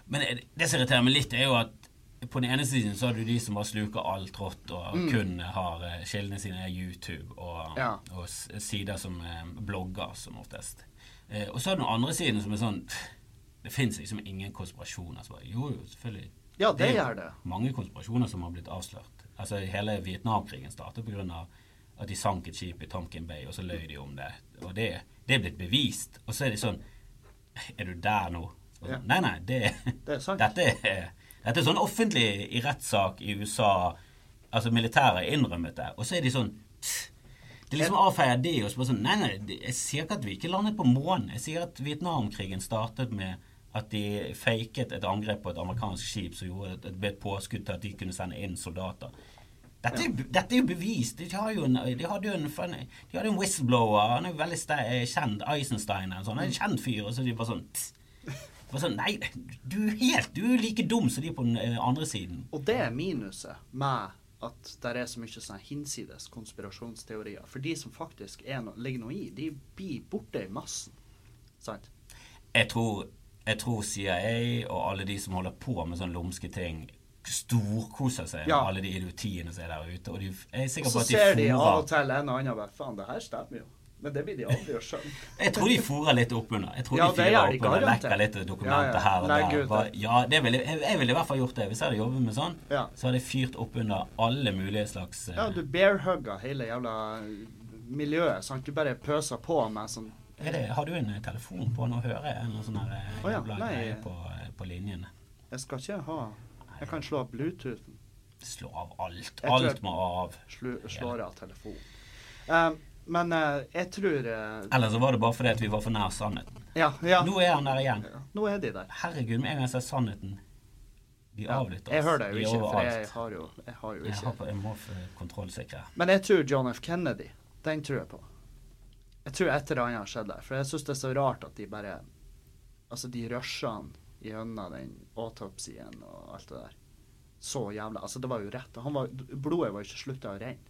Men det, det som irriterer meg litt, er jo at på den ene siden så har du de som bare sluker alt rått og kun har eh, kildene sine er YouTube og, Mm. Ja. og sider som eh, blogger som oftest. Eh, og så er det den andre siden som er sånn Det fins liksom ingen konspirasjoner. Så bare, jo, jo, selvfølgelig. Ja, det er jo gjør det. Mange konspirasjoner som har blitt avslørt. Altså Hele Vietnamkrigen startet pga. At de sank et skip i Tomkin Bay, og så løy de om det. Og det, det er blitt bevist. Og så er de sånn Er du der nå? Så, Ja. Nei, nei, det, Det er dette, er, dette er sånn offentlig i rettssak i USA. Altså militæret innrømmet det. Og så er de sånn det De liksom avfeier det og så bare sånn Nei, nei, jeg sier ikke at vi ikke landet på månen. Jeg sier at Vietnamkrigen startet med at de faket et angrep på et amerikansk skip som gjorde et, et, et påskudd til at de kunne sende inn soldater. Dette, jo- dette er jo bevist. De, har jo en, de hadde jo en, de hadde en whistleblower. Han er jo veldig ste, kjent. Eisenstein eller sånn. En kjent fyr. Og så de bare sånn bare sånn, Nei, du er helt Du er like dum som de på den eh, andre siden. Og det er minuset med at det er så mye sånn hinsides konspirasjonsteorier. For de som faktisk no, ligger noe i, de blir borte i massen. Sant? Jeg tror, jeg tror CIA og alle de som holder på med sånne lumske ting, storkoser seg Ja. med alle de idiotiene som er der ute. Og de, er sikker så på at de ser de av og til en og annen bare Faen, det her stemmer jo. Men det blir de aldri å skjønne. Jeg tror de fôrer litt oppunder. Jeg tror Ja, de fyrer oppunder, lekker litt dokumenter Ja, her og der. Bare, ja, det ville, jeg, jeg ville i hvert fall gjort det. Hvis jeg hadde jobbet med sånn, så hadde jeg fyrt oppunder alle mulige slags uh, Ja, du bearhugga hele jævla miljøet. Sant? Du bare pøser på med sånn er det, Har du en eh, telefon på nå? Hører jeg en sånn her eh, ja, på, eh, på linjene? Jeg skal ikke ha Jeg kan slå av Bluetoothen. Slå av alt. Jeg Alt må av. Slu, slår av telefonen. Um, men uh, jeg tror uh, Eller så var det bare fordi at vi var for nær sannheten. Ja, ja. Nå er han der igjen. Ja, Nå er de der. Herregud, med en gang jeg ser sannheten De avlytter oss. jeg hører det jo De ikke, for jeg har jo, jeg har jo Jeg, ikke på, jeg må kontrollsikre. Men jeg tror John F. Kennedy. Den tror jeg på. Jeg tror et eller annet har skjedd der. For jeg syns det er så rart at de bare Altså, de rusher han gjennom den autopsien og alt det der. Så jævla Altså, det var jo rett. Han var, blodet var jo ikke slutta å renne.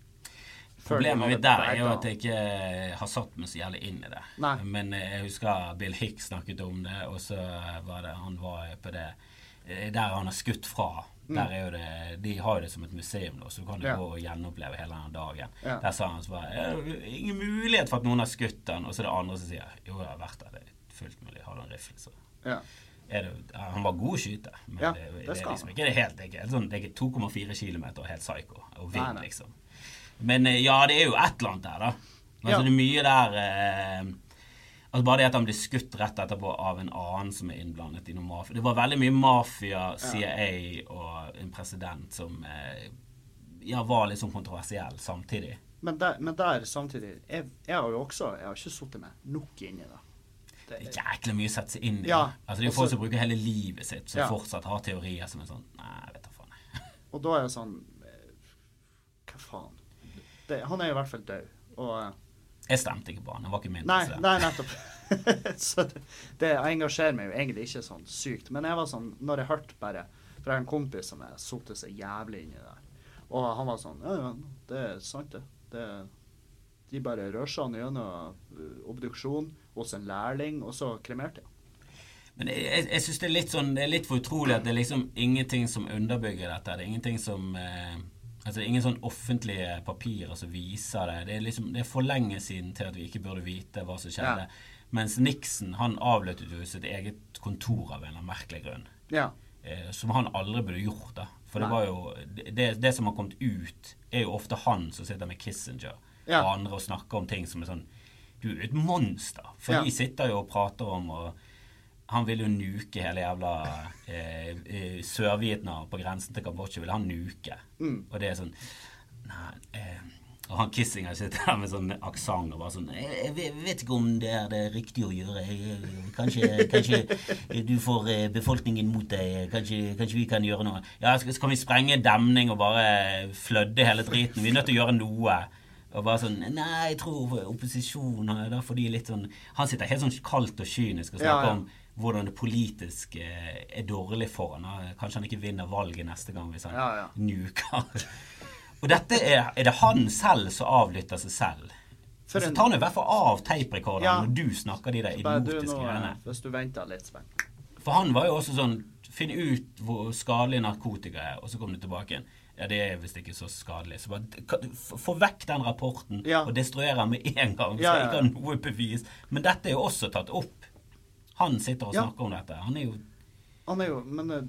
Problemet mitt der er jo at jeg ikke har satt meg så jævlig inn i det. Nei. Men eh, jeg husker Bill Hicks snakket om det, og så var det han var på det eh, Der han har skutt fra. Der er jo det, De har jo det som et museum, da, så du kan jo Mm. Ja. gå og gjenoppleve hele den dagen. Ja. Der sa han så bare "Ja, det er Ingen mulighet for at noen har skutt den. Og så er det andre som sier jo, det har vært der, det er fullt mulig. Har du en rifle, så Ja. Det, Han var god å skyte, men Ja, det, det, det er liksom ikke det helt Det er sånn, er 2,4 km og helt psycho og vind, liksom. Men eh, ja, det er jo et eller annet der, da. Altså, Ja. Det er mye der eh, Altså Bare det at han blir skutt rett etterpå av en annen som er innblandet i noe mafia. Det var veldig mye mafia, CIA og en president som eh, ja, var litt sånn kontroversiell samtidig. Men der, men der samtidig jeg, jeg har jo også Jeg har ikke sittet meg nok inn i det. Det er jækla mye å sette seg inn i. Ja, altså Det er jo folk som bruker hele livet sitt, som Ja. fortsatt har teorier som er sånn Nei, vet da faen. Og da er jeg sånn Hva faen? Det, han er jo i hvert fall død. Og eh, Jeg stemte ikke på han. Han var ikke min. Nei, nei nettopp. så det, det engasjerer meg jo egentlig ikke sånn sykt. Men jeg var sånn, når jeg hørte bare For jeg har en kompis som har sittet seg jævlig inni der. Og han var sånn Ja, ja, det er sant, det. det de bare rusha han gjennom obduksjonen obduksjon hos en lærling, og så kremerte de. Men jeg, jeg, jeg syns det sånn Det er litt for utrolig at det er liksom ingenting som underbygger dette. Det er ingenting som eh, Altså det er ingen sånn offentlige papirer som viser det. Det er liksom Det er for lenge siden til at vi ikke burde vite hva som skjedde. Mens Nixon han avlyttet jo sitt eget kontor av en eller annen merkelig grunn. Ja. Eh, som han aldri burde gjort. da For det var jo det, det som har kommet ut, er jo ofte han som sitter med Kissinger Ja. og andre og snakker om ting som er sånn Du er et monster. For Ja. de sitter jo og prater om og Han vil jo nuke hele jævla eh, eh, Sør-Vietnam på grensen til Kambodsja. Vil han nuke. Mm. Og det er sånn Nei eh, Og han Kissinger sitter der med sånn aksent og bare sånn jeg, jeg vet- ikke om det er det riktige å gjøre. Jeg, jeg, kanskje, kanskje du får eh, befolkningen mot deg. Kanskje, kanskje vi kan gjøre noe. Ja, så kan vi sprenge en demning og bare flødde hele driten? Vi er nødt til å gjøre noe. Og bare sånn Nei, jeg tror opposisjonen er får de litt sånn Han sitter helt sånn kaldt og kynisk og snakker ja. om hvordan det politiske er dårlig for han. Kanskje han ikke vinner valget neste gang hvis han Ja, ja. nuker. Og dette er, er det han selv som avlytter seg selv. Så tar han i hvert fall av teiprekorderen Ja. når du snakker de der idiotiske greiene. eh, hvis du venter litt, Sven. For han var jo også sånn Finn ut hvor skadelig narkotika er, og så kom du tilbake igjen. Ja, det er visst ikke så skadelig. Så bare få vekk den rapporten Ja. og destruer den med en gang. Så Ja, ja, ikke har noe bevis. Men dette er jo også tatt opp. Han sitter og snakker om dette. Han er jo Han er jo Men eh,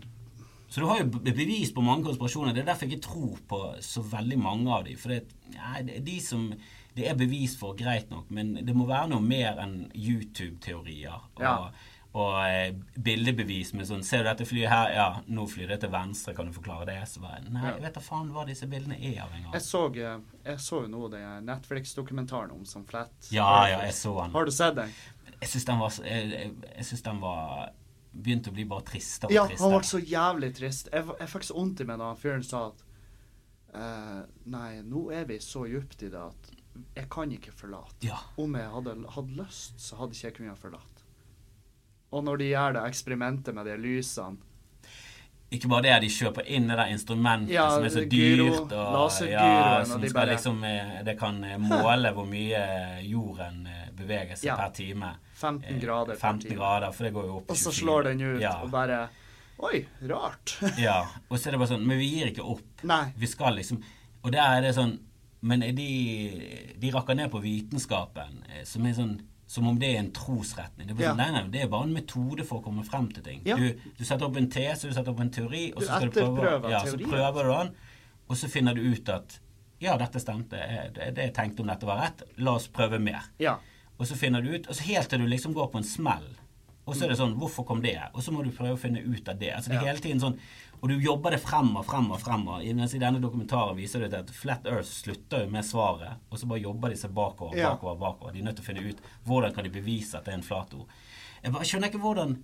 Så du har jo bevis på mange konspirasjoner. Det er derfor jeg ikke tror på så veldig mange av dem. For det, det er de som det er bevis for, greit nok, men det må være noe mer enn YouTube-teorier. Og, Ja. Og eh, bildebevis med sånn Ser du dette flyet her? Ja, nå flyr det til venstre. Kan du forklare det? Så bare, nei, Ja. jeg vet da faen hva disse bildene er av engang. jeg så, eh, jeg så jo nå den Netflix-dokumentaren om som Flat Ja, ja, jeg så den. Har du sett den? Jeg syns den var Jeg, jeg, jeg synes den var Begynte å bli bare tristere og Ja, tristere. han ble så jævlig trist. Jeg, jeg fikk så vondt i meg da han fyren sa at eh, Nei, nå er vi så djupt i det at jeg kan ikke forlate. Ja. Om jeg hadde hatt lyst, så hadde ikke jeg kunnet forlate. Og når de gjør det eksperimentet med de lysene Ikke bare det, de kjøper inn det der instrumentet Ja, som er så gyro, dyrt. Og, ja, som de skal liksom eh, Det kan eh, måle hvor mye jorden eh, beveger seg Ja. per time. 15 Eh, grader per 15 time. grader, for det går jo opp Og så slår den ut, og bare Oi, rart. ja. Og så er det bare sånn Men vi gir ikke opp. Nei. Vi skal liksom Og der er det sånn Men de, de rakker ned på vitenskapen som er sånn som om det er en trosretning. Det bare Ja. sånn, nei, nei, det er bare en metode for å komme frem til ting. Ja. Du, du setter opp en tese, du setter opp en teori, og så du prøve, ja, så prøver du den, og så finner du ut at ja, dette stemte. Det, det jeg tenkte om dette var rett. La oss prøve mer. Ja. Og så finner du ut, og så helt til du liksom går på en smell. Og så er det sånn Hvorfor kom det? Og så må du prøve å finne ut av det. Altså det er hele tiden sånn Og du jobber det frem og frem og frem. Mens i denne dokumentaren viser det at Flat Earth slutter jo med svaret, og så bare jobber de seg bakover, bakover, bakover. De er nødt til å finne ut hvordan kan de bevise at det er en flat ord. Jeg bare skjønner ikke hvordan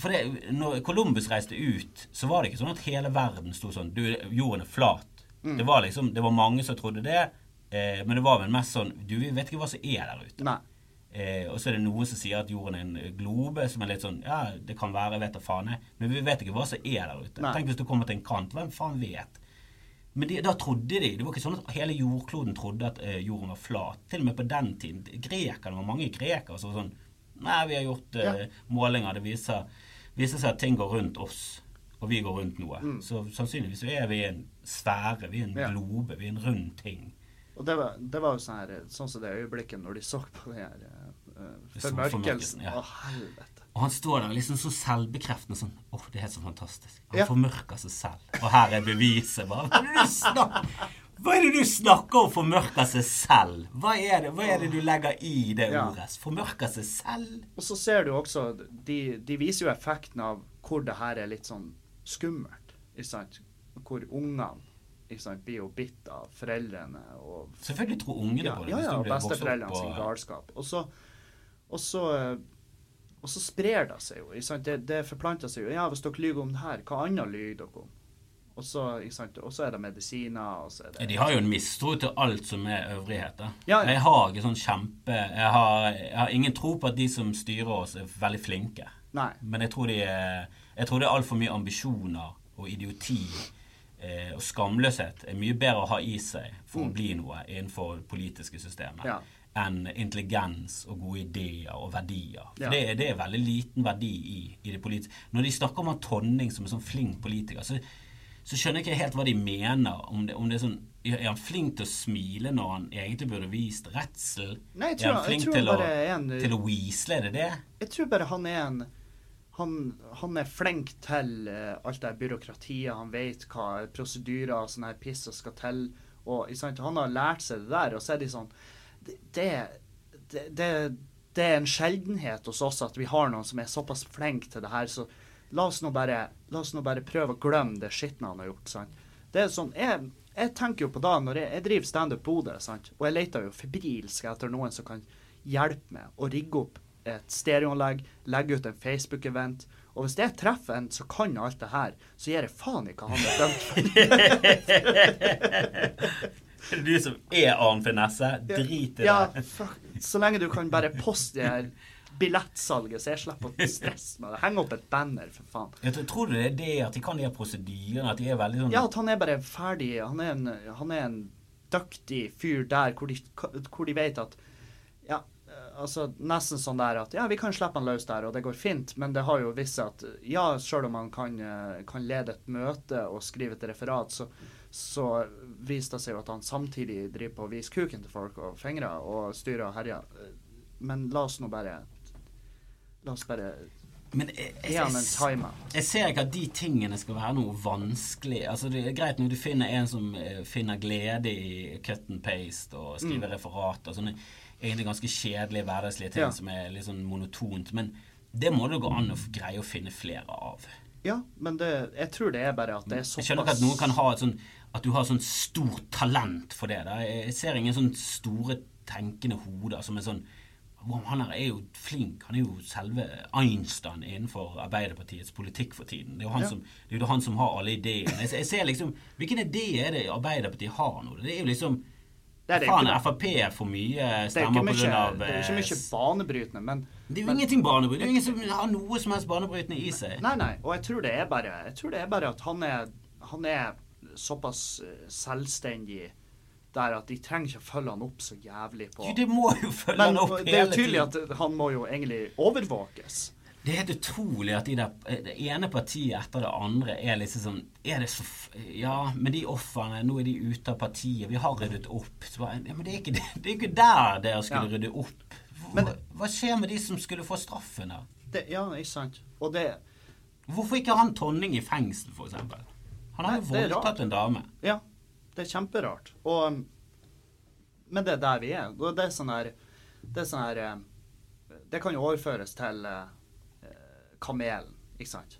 For det, når Columbus reiste ut, så var det ikke sånn at hele verden sto sånn Du, jorden er flat. Mm. Det var liksom Det var mange som trodde det, eh, men det var vel mest sånn Du, vi vet ikke hva som er der ute. Nei. Eh, og så er det noen som sier at jorden er en globe, som er litt sånn Ja, det kan være, jeg vet da faen jeg. Men vi vet ikke hva som er der ute. Nei. Tenk hvis du kommer til en kant. Hvem faen vet? Men de, da trodde de Det var ikke sånn at hele jordkloden trodde at eh, jorden var flat. Til og med på den tiden. Grekerne var mange grekere som var sånn Nei, vi har gjort eh, Ja. målinger. Det viser, viser seg at ting går rundt oss, og vi går rundt noe. Så sannsynligvis er vi en sfære. Vi er en Mm. Ja. globe. Vi er en rund ting. Og det var, det var jo sånn her Sånn som det øyeblikket når de så på den her uh, formørkelsen. ja. Å, helvete. Og han står der liksom så selvbekreftende sånn Åh, det er helt så fantastisk. Han Ja. formørker seg selv. Og her er beviset. Hva er det du snakker hva er det du snakker om formørker seg selv? Hva er det, hva er det du legger i det Ja. ordet? Formørker seg selv? Og så ser du også De, de viser jo effekten av hvor det her er litt sånn skummelt. Ikke sant? Hvor ungene sant, blir jo bitt av foreldrene og Selvfølgelig tror ungene Ja, på det. ja, ja og besteforeldrene sin galskap. Og så, og så eh, og så sprer det seg jo. Det, det forplanter seg jo. Ja, hvis dere lyver om det her, hva annet lyver dere om? Og så, er det medisiner, og så er det De har jo en mistro til alt som er øvrigheter. Ja, ja. Jeg har ikke sånn kjempe jeg har, jeg har ingen tro på at de som styrer oss, er veldig flinke. Nei. Men jeg tror, de jeg tror det er altfor mye ambisjoner og idioti eh, og skamløshet er mye bedre å ha i seg for å bli noe innenfor det politiske systemet Mm. Ja. enn intelligens og gode ideer og verdier. For Ja. det, er- det er veldig liten verdi i, i det politiske. Når de snakker om han Tonning som en sånn flink politiker, så, så skjønner jeg ikke helt hva de mener. Om det, om det er sånn Er han flink til å smile når han egentlig burde vist redsel? Nei, jeg er han flink jeg tror til, å, er en- til å weasle? Er det det? Jeg tror bare han er en han, han er flink til uh, alt det byråkratiet. Han vet hva prosedyrer og sånne her piss som skal til. Og? Han har lært seg det der, og så er de sånn Det, det, det, det, er en sjeldenhet hos oss at vi har noen som er såpass flink til det her, så la oss nå bare, oss nå bare prøve å glemme det skitne han har gjort. sant? Det er sånn, jeg, jeg tenker jo på da, når jeg, jeg driver standup Bodø, sant? og jeg leter jo febrilsk etter noen som kan hjelpe meg å rigge opp et stereoanlegg, legge ut en Facebook-event. Og hvis jeg treffer en som kan alt det her, så gir jeg faen i hva han er dømt for. Du som er Arn Finesse. Drit i Ja, det. fuck. Så lenge du kan bare poste her billettsalget, så jeg slipper å stresse med det. Henge opp et banner, for faen. Jeg tror- du det er det at de kan de prosedyrene? At de er veldig sånn Ja, at han er bare ferdig. Han er en, han er en dyktig fyr der hvor de, hvor de vet at Ja, altså nesten sånn der at ja, vi kan slippe han løs der, og det går fint, men det har jo vist seg at ja, sjøl om han kan, eh, kan lede et møte og skrive et referat, så, så viser det seg jo at han samtidig driver på å vise kuken til folk og fingre og styrer og herjer. Men la oss nå bare La oss bare Men jeg, jeg, jeg, jeg ser ikke at de tingene skal være noe vanskelig. Altså Det er greit når du finner en som eh, finner glede i cut and paste og skriver referat og sånne egentlig ganske kjedelige hverdagslige ting Ja. som er litt sånn monotont. Men det må det gå an å greie å finne flere av. Ja, men det, jeg tror det er bare at det er såpass Jeg skjønner ikke at noen kan ha et sånn At du har sånn stort talent for det. Da. Jeg ser ingen sånn store tenkende hoder som er sånn Han her er jo flink. Han er jo selve Einstein innenfor Arbeiderpartiets politikk for tiden. Det er jo han, Ja. som, det er jo han som har alle ideene. Jeg, jeg ser liksom Hvilken idé er det Arbeiderpartiet har nå? Det er jo liksom Det er det Faen. Frp får mye er stemmer pga. det er ikke mye banebrytende, men Det er jo men- ingenting banebrytende. Det er jo ingen som har noe som helst banebrytende i seg. Nei, nei. Og jeg tror det er bare, det er bare at han er, han er såpass eh, selvstendig der at de trenger ikke å følge han opp så jævlig på Jo, de må jo følge Men han opp det er jo tydelig tiden. at han må jo egentlig overvåkes. Det er helt utrolig at de der, det ene partiet etter det andre er liksom sånn er det så, Ja, men de ofrene, nå er de ute av partiet, vi har ryddet opp. Så bare, ja, men det er ikke, det, er ikke der dere skulle Ja. rydde opp. Hva, Men- hva skjer med de som skulle få straffen da? Det, ja, ikke sant. Og det Hvorfor ikke han Tonning i fengsel, for eksempel? Han har jo voldtatt en dame. Ja, det er kjemperart. Og um, Men det er der vi er. Det er sånn her Det er sånn her eh, Det kan jo overføres til eh, eh, Kamelen, ikke sant?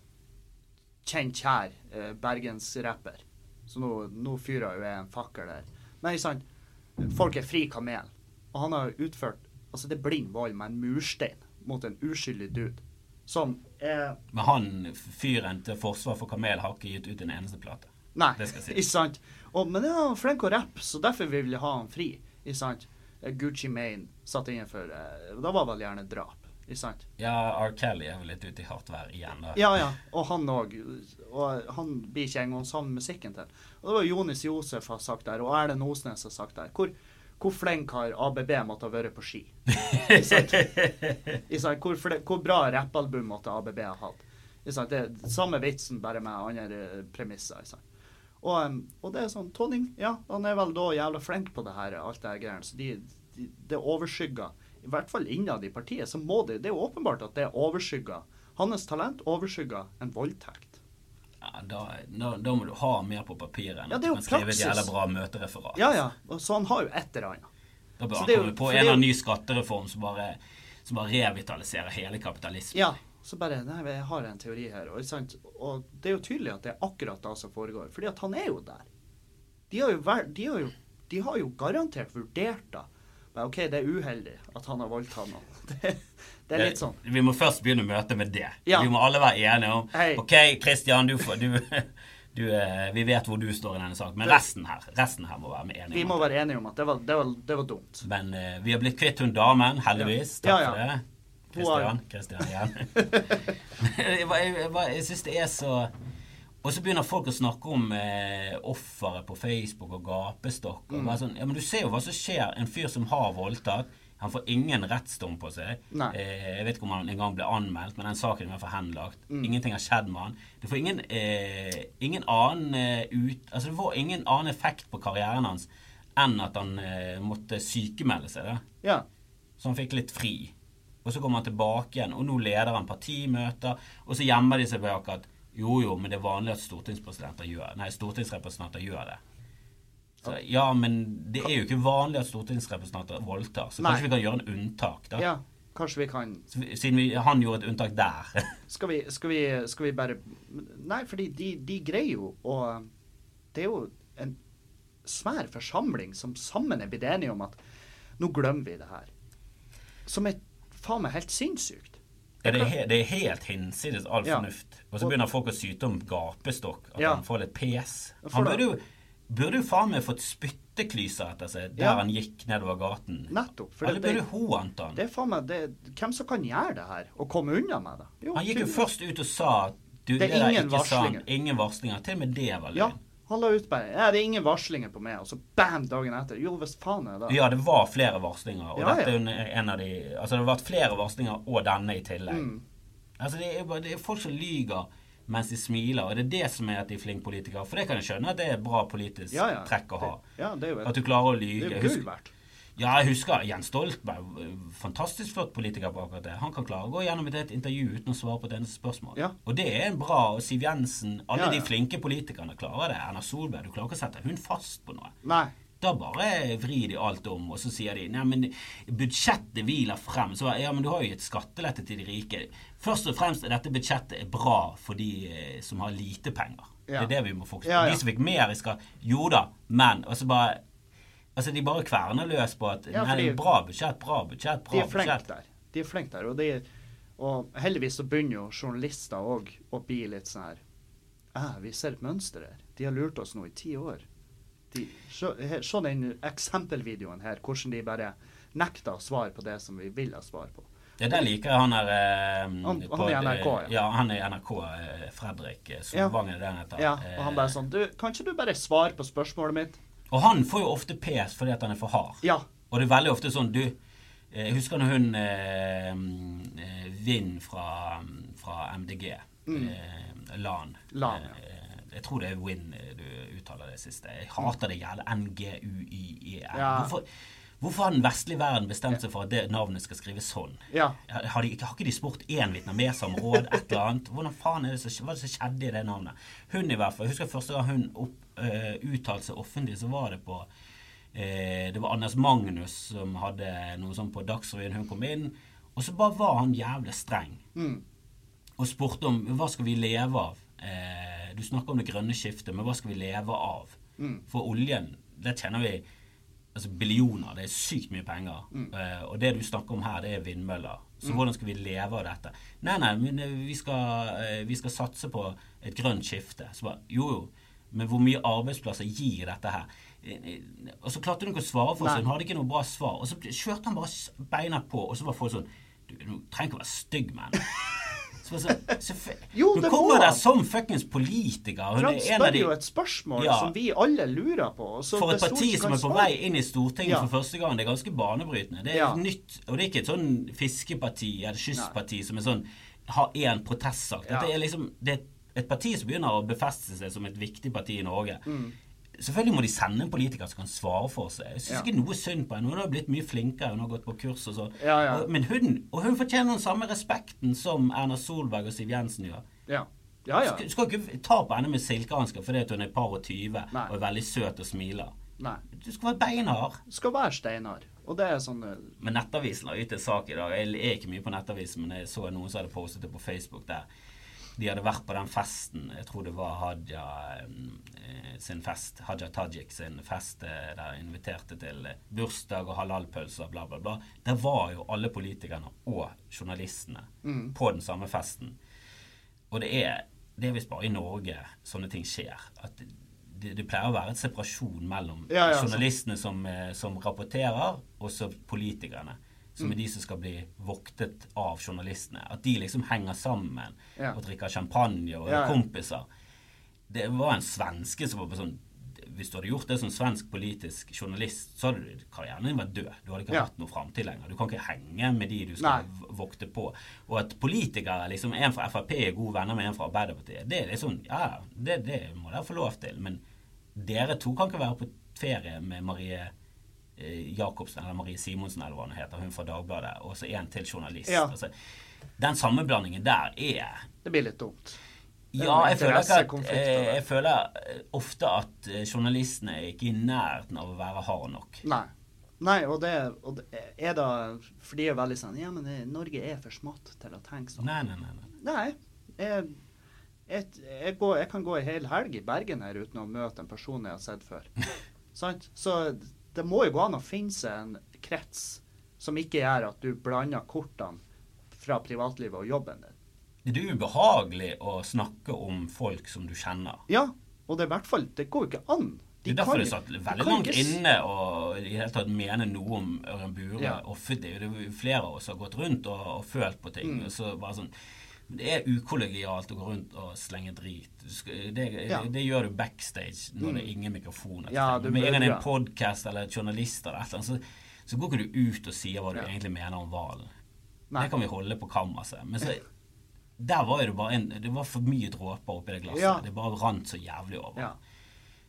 Kjent kjær eh, bergensrapper. Så nå, nå fyrer jo jeg en fakkel der. Men ikke sant? Folk er fri kamel. Og han har utført Altså, det er blind vold med en murstein mot en uskyldig dude. Som er Men han fyren til forsvar for Kamel har ikke gitt ut en eneste plate. Nei, Det skal si. ikke sant? Og, men ja, flink å rappe, så derfor vil vi ha han fri. Ikke sant? Eh, Gucci Mane satt innenfor eh, Da var vel gjerne drap. Ikke sant? Ja, R. Kelly er vel litt ute i hardt vær igjen. da. Ja, ja. Og han òg. Og han blir ikke engang sammen musikken til. Og det var Jonis Josef har sagt der, og Erlend Osnes har sagt der. Hvor, hvor flink har ABB måtte ha vært på ski? Ikke sant? Ikke sant? Hvor, hvor bra rappalbum måtte ABB ha hatt? Ikke sant? Det er samme vitsen, bare med andre eh, premisser. Ikke sant? Og, og det er sånn Tonning, ja, han er vel da jævla flink på det her, alt det her greiene. Så de, de, det overskygger, i hvert fall innad i partiet, så må det Det er jo åpenbart at det overskygger Hans talent overskygger en voldtekt. Ja, da, da, da må du ha mer på papiret enn Ja, at man er du jo kan skrive et jævla bra møtereferat. Ja, ja. Så han har jo et eller annet. Da bør Så han er jo- komme på en er eller annen ny skattereform som bare, som bare revitaliserer hele kapitalismen. Ja. Så bare Nei, jeg har en teori her. Og, sant? og det er jo tydelig at det er akkurat det som foregår. Fordi at han er jo der. De har jo, vært- de har jo, de har jo garantert vurdert det. Men OK, det er uheldig at han har valgt henne. Det, det er litt sånn. Vi må først begynne møtet med det. Ja. Vi må alle være enige om Hei. OK, Kristian, du får du, du, eh, Vi vet hvor du står i denne saken, men resten her resten her må være enige Vi må være enige om at det var, det var, det var dumt. Men uh, vi har blitt kvitt hun damen, heldigvis. Ja. Takk Ja, for det. Kristian. Kristian igjen. jeg jeg, jeg, jeg syns det er så Og så begynner folk å snakke om eh, offeret på Facebook og gapestokk. Og Mm. sånn, ja, men du ser jo hva som skjer. En fyr som har voldtatt. Han får ingen rettsdom på seg. Eh, jeg vet ikke om han engang ble anmeldt, men den saken er henlagt. Mm. Ingenting har skjedd med han. Det får ingen, eh, ingen annen eh, ut... Altså det får ingen annen effekt på karrieren hans enn at han eh, måtte sykemelde seg. da. Ja. Så han fikk litt fri. Og så kommer han tilbake igjen, og nå leder han partimøter. Og så gjemmer de seg bak at jo, jo, men det er vanlig at stortingspresidenter gjør Nei, stortingsrepresentanter gjør det. Så, ja, men det er jo ikke vanlig at stortingsrepresentanter voldtar, så Nei. kanskje vi kan gjøre en unntak, da. Ja, kanskje vi kan Siden vi, han gjorde et unntak der. Skal vi, skal vi, skal vi bare Nei, fordi de, de greier jo å Det er jo en svær forsamling som sammen er blitt enige om at nå glemmer vi det her. Som er faen meg helt sinnssykt. Ja, det, er det er helt hinsides all Ja. fornuft. Og så begynner folk å syte om gapestokk, at han får litt pes. Han burde jo, burde jo faen meg fått spytteklyser etter seg der han gikk nedover gaten. Nettopp. For Alle det, burde hånt han. det er faen meg det, Hvem som kan gjøre det her, og komme unna med det? Jo, Han gikk jo først ut og sa at du, Det er ingen varslinger. Ingen varslinger. Til og med det var Ja, løgn. Han la ut bare Ja, det er ingen varslinger på meg, og så bam, dagen etter. Jo, hvis faen er det Ja, det var flere varslinger. Og Ja, dette er en av de Altså, det har vært flere varslinger, og denne i tillegg. Mm. Altså, det er, det er folk som lyger mens de smiler, og det er det som er at de er flinke politikere. For det kan jeg skjønne at det er et bra politisk Ja, ja. trekk å ha. Ja, det er jo At du klarer å det lyge. er jo gull verdt. Ja, jeg husker Jens Stoltenberg. Fantastisk flott politiker på akkurat det. Han kan klare å gå gjennom et intervju uten å svare på et eneste spørsmål. Ja. Og det er en bra og Siv Jensen Alle Ja, ja. de flinke politikerne klarer det. Erna Solberg, du klarer ikke å sette hun fast på noe. Nei. Da bare vrir de alt om, og så sier de Nei, men budsjettet vi la frem Så ja, men du har jo gitt skattelette til de rike. Først og fremst er dette budsjettet bra for de eh, som har lite penger. Det er det vi må fokusere på. De som fikk mer i skatt Jo da, men Og så bare Altså, de bare kverner løs på at Ja, nei, bra budsjett, bra budsjett, De er budsjett. der. De er flinke der. Og, de, og heldigvis så begynner jo journalister òg å bli litt sånn her ah, Vi ser et mønster her. De har lurt oss nå i ti år. De, se, her- se den eksempelvideoen her, hvordan de bare nekter å svare på det som vi vil ha svar på. Ja, der liker jeg han er eh, Han- på- han i NRK, ja. Ja, han er NRK. Eh, Fredrik Solvang, ja. er det han heter. Ja, og han bare sånn Du, kan ikke du bare svare på spørsmålet mitt? Og han får jo ofte pes fordi at han er for hard. Ja. Og det er veldig ofte sånn Du, eh, jeg husker når hun eh, eh, Vind fra, fra MDG, eh, LAN Mm. LAN, ja. eh, Jeg tror det er Win du uttaler det siste. Jeg hater det jævla NGUIEN. Ja. Hvorfor, hvorfor har den vestlige verden bestemt seg for at det navnet skal skrives sånn? Ja. Har, de, har ikke de spurt én vietnameser om råd, et eller annet? Hvordan faen er det som, hva er det som skjedde i det navnet? Hun i hvert fall. Jeg husker første gang hun opp, eh, uttalt seg offentlig, så var det på uh, Det var Anders Magnus som hadde noe sånt på Dagsrevyen. Hun kom inn, og så bare var han jævlig streng. Mm. Og spurte om hva skal vi leve av? Uh, du snakker om det grønne skiftet, men hva skal vi leve av? Mm. For oljen, det tjener vi altså billioner. Det er sykt mye penger. Eh, og det du snakker om her, det er vindmøller. Så hvordan skal vi leve av dette? Nei, nei, men vi skal, vi skal satse på et grønt skifte. Så bare, jo, jo. Men hvor mye arbeidsplasser gir dette her? Og så klarte hun ikke å svare for Nei. Hun hadde ikke noe bra svar. Og så kjørte han bare beina på, og så var folk sånn Du, du trenger ikke å være stygg henne. Så sånn, Jo, det kommer der som fuckings politiker. Er av spør de jo et spørsmål Ja. som vi alle lurer på. så for et parti som er på vei inn i Stortinget Ja. for første gang, det er ganske banebrytende. Det er Ja. nytt, og det er ikke et sånn fiskeparti eller kystparti som er sånn har én protestsak. Dette er liksom det er et parti som begynner å befeste seg som et viktig parti i Norge. Mm. Selvfølgelig må de sende en politiker som kan svare for seg. Jeg syns Ja. ikke noe er synd på henne. Hun har blitt mye flinkere, hun har gått på kurs og sånn. Ja, ja. Men hun, og hun fortjener den samme respekten som Erna Solberg og Siv Jensen gjør. Ja. Ja, ja. Skal, skal ikke ta på henne med silkehansker fordi hun er par og tyve Nei. og er veldig søt og smiler. Nei. Du skal være beinhard. Skal være steinar. Og det er sånn eh, Men Nettavisen har gitt en sak i dag. Jeg er ikke mye på Nettavisen, men jeg så noen som hadde postet det på Facebook der. De hadde vært på den festen. Jeg tror det var Haja eh, sin fest. Haja Tajik sin fest der der inviterte til eh, bursdag og halalpølser, bla, bla, bla. Der var jo alle politikerne og journalistene Mm. på den samme festen. Og det er, det er visst bare i Norge sånne ting skjer. At det, det pleier å være et separasjon mellom Ja, ja, journalistene som, eh, som rapporterer, og så politikerne. Som er de som skal bli voktet av journalistene. At de liksom henger sammen Ja. og drikker champagne og er kompiser. Det var en svenske som var på sånn Hvis du hadde gjort det som svensk politisk journalist, så hadde karrieren din vært død. Du hadde ikke Ja. hatt noe framtid lenger. Du kan ikke henge med de du skal Nei. vokte på. Og at politikere, liksom en fra Frp er gode venner med en fra Arbeiderpartiet, det er liksom Ja, det, det må dere få lov til. Men dere to kan ikke være på ferie med Marie Jacobsen eller Marie Simonsen eller hva hun heter, hun fra Dagbladet, og så en til journalist. Ja. Altså, den sammenblandingen der er Det blir litt dumt. Ja, jeg føler, ikke at, eh, jeg føler eh, ofte at eh, journalistene er ikke i nærheten av å være hard nok. Nei. Nei, og det, og det er da For de er veldig sånn Ja, men det, Norge er for smått til å tenke sånn. Nei, nei, nei. nei. Nei. Jeg, jeg, jeg, går, jeg kan gå en hel helg i Bergen her uten å møte en person jeg har sett før. Sant? Så det må jo gå an å finne seg en krets som ikke gjør at du blander kortene fra privatlivet og jobben din. Det er ubehagelig å snakke om folk som du kjenner. Ja, og det er i hvert fall Det går jo ikke an. Det er derfor det satt veldig langt ikke inne og i hele tatt mene noe om Ørjan Bure. Ja. offentlig. Det er jo flere av oss har gått rundt og, og følt på ting. Mm. og så bare sånn det er ukollegialt å gå rundt og slenge drit. Skal- Det, Ja. det gjør du backstage når det Mm. er ingen mikrofoner. Ja, Med en gang det er en podkast eller journalister eller et eller annet, så, så går ikke du ut og sier hva du Ja. egentlig mener om hvalen. Det kan vi holde på kammerset. Men så der var det bare en Det var for mye dråper oppi det glasset. Det bare rant så jævlig over. Ja.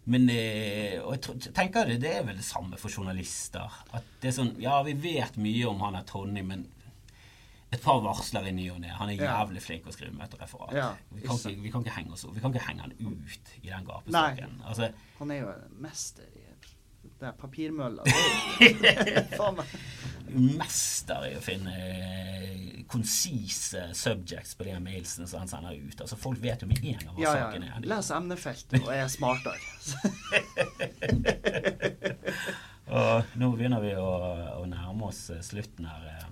Men eh, og jeg tenker det, det er vel det samme for journalister. At det er sånn Ja, vi vet mye om han er Tony, men et par varsler i ny og ne. Han er Ja. jævlig flink å skrive møtereferat. Ja, vi, kan ikke vi kan ikke henge oss opp. Vi kan ikke henge han ut i den gapestokken. Altså, Han er jo mester i det er papirmølla. Er mester i å finne eh, konsise subjects på de mailsene som han sender ut. Altså Folk vet jo med en gang hva Ja, ja. saken er. Les emnefeltet og er smartere. Og nå begynner vi å, å nærme oss eh, slutten her.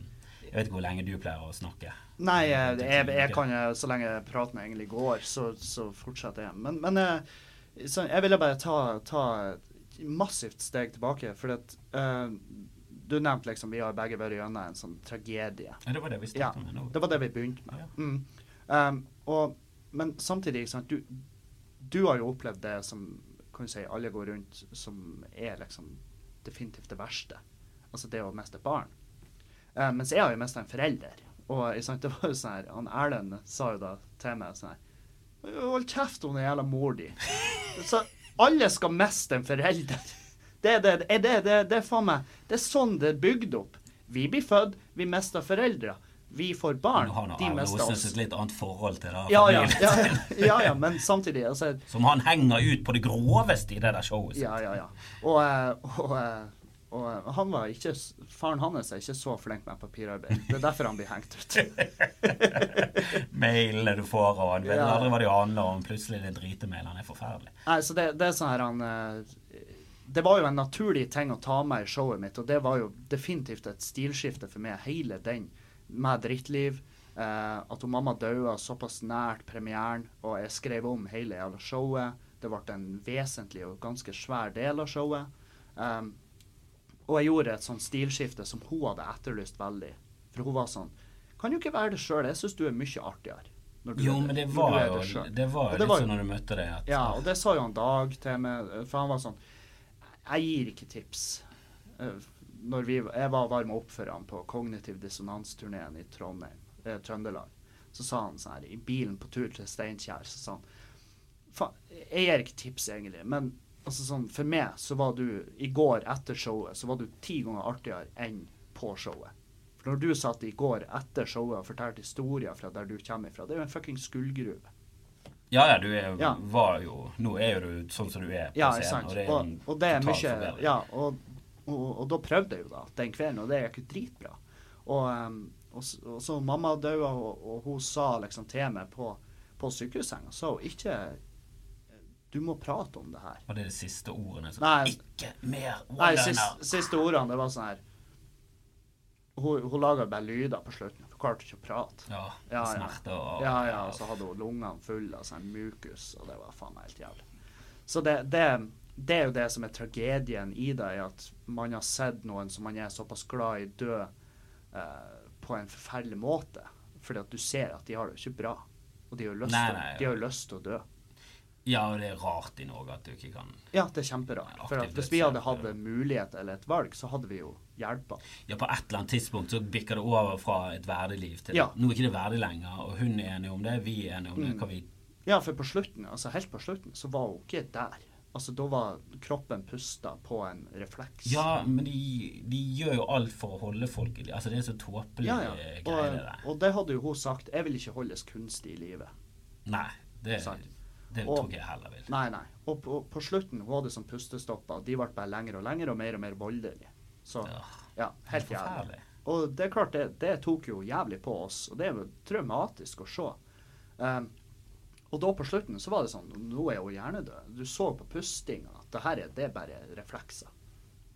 Jeg vet ikke hvor lenge du pleier å snakke. Nei, jeg, jeg, jeg kan så lenge praten egentlig går, så, så fortsetter jeg. Men, men eh, så jeg ville bare ta, ta et massivt steg tilbake, for at uh, du nevnte liksom vi har begge vært gjennom en sånn tragedie. Ja, det var det vi Ja, med nå. det var det vi begynte med. Ja. Mm. Um, og, men samtidig, sant, du, du har jo opplevd det som kan du si, alle går rundt som er liksom definitivt det verste. Altså det å miste et barn. Eh, mens jeg har jo mista en forelder. Og sant, det var jo sånn her, han Erlend sa jo da til meg sånn her Hold kjeft om den jævla mor di. Så alle skal miste en forelder. Det, det, det, det, det, det er faen meg Det er sånn det er bygd opp. Vi blir født, vi mister foreldre. Vi får barn, nå de mister oss. et litt annet forhold til det. Ja ja, ja, ja, ja, men samtidig altså, Som han henger ut på det groveste i det der showet sitt. Ja, ja, ja. Og, eh, og, eh, og eh, han var ikke Faren hans er ikke så flink med papirarbeid. Det er derfor han blir hengt ut. Mailene du får, og han vet Ja. aldri hva de handler om. Plutselig det en dritemail. Han er forferdelig. Nei, så det, det er sånn her han eh, Det var jo en naturlig ting å ta med i showet mitt, og det var jo definitivt et stilskifte for meg, hele den med drittliv. Eh, at hun mamma daua såpass nært premieren, og jeg skrev om hele jævla showet. Det ble en vesentlig og ganske svær del av showet. Um, og jeg gjorde et sånt stilskifte som hun hadde etterlyst veldig. For hun var sånn Kan du ikke være det sjøl? Jeg syns du er mye artigere. Jo, men det var jo, selv». det var jo det litt var sånn når du møtte deg at Ja, og det sa jo han Dag til meg, for han var sånn Jeg gir ikke tips. Eh, Når vi, jeg var varma opp for han på Kognitiv dissonans-turneen i Trondheim, eh, Trøndelag, så sa han sånn her i bilen på tur til Steinkjer, så sa han Faen, jeg gir ikke tips egentlig, men altså sånn, for meg så var du i går etter showet, så var du ti ganger artigere enn på showet. For når du satt i går etter showet og fortalte historier fra der du kommer fra, det er jo en fucking gullgruve. Ja, ja, du er, Ja. var jo Nå er jo du sånn som du er på Ja, scenen, og det er Og, og det er mye. Ja, og, og, da prøvde jeg jo da den kvelden, og det gikk jo dritbra. Og, um, og, så mamma døde, og, hun sa liksom til meg på, på sykehussenga, så hun ikke Du må prate om det her. Og det er de siste ordene. som Nei. ikke mer Nei, siste, siste ordene, det var sånn her Hun, hun laga bare lyder på slutten, hun klarte ikke å prate. Ja, Ja, ja. smerte og Ja, ja, og så hadde hun lungene fulle av sånn mukus, og det var faen meg helt jævlig. Så det, det, det er jo det som er tragedien i det, er at man har sett noen som man er såpass glad i dø eh, på en forferdelig måte. Fordi at du ser at de har det jo ikke bra. Og de har jo lyst, Nei, til- nei, de har jo lyst til å dø. Ja, og det er rart i Norge at du ikke kan Ja, det er kjemperart. For hvis vi hadde hatt en mulighet eller et valg, så hadde vi jo hjelpa. Ja, på et eller annet tidspunkt så bikker det over fra et verdig liv til Ja. Nå er ikke det verdig lenger, og hun er enig om det, vi er enige om det. Mm. Kan vi Ja, for på slutten, altså helt på slutten, så var hun ikke der. Altså, da var kroppen pusta på en refleks. Ja, men de, de gjør jo alt for å holde folk i live. Altså, det er så tåpelig Ja, ja. greie, det Og, der. og det hadde jo hun sagt. Jeg vil ikke holdes kunstig i live. Nei. Det, Sant. Det Og- tror jeg heller vil. Nei, nei. Og på, på slutten var det sånn pustestopper. De ble bare lengre og lengre og mer og mer voldelige. Så Ja, ja, helt er jævlig. Og det er klart, det, det tok jo jævlig på oss, og det er jo traumatisk å se. Um, og da på slutten så var det sånn Nå er hun hjernedød. Du så på pustinga at det her er, det er bare reflekser.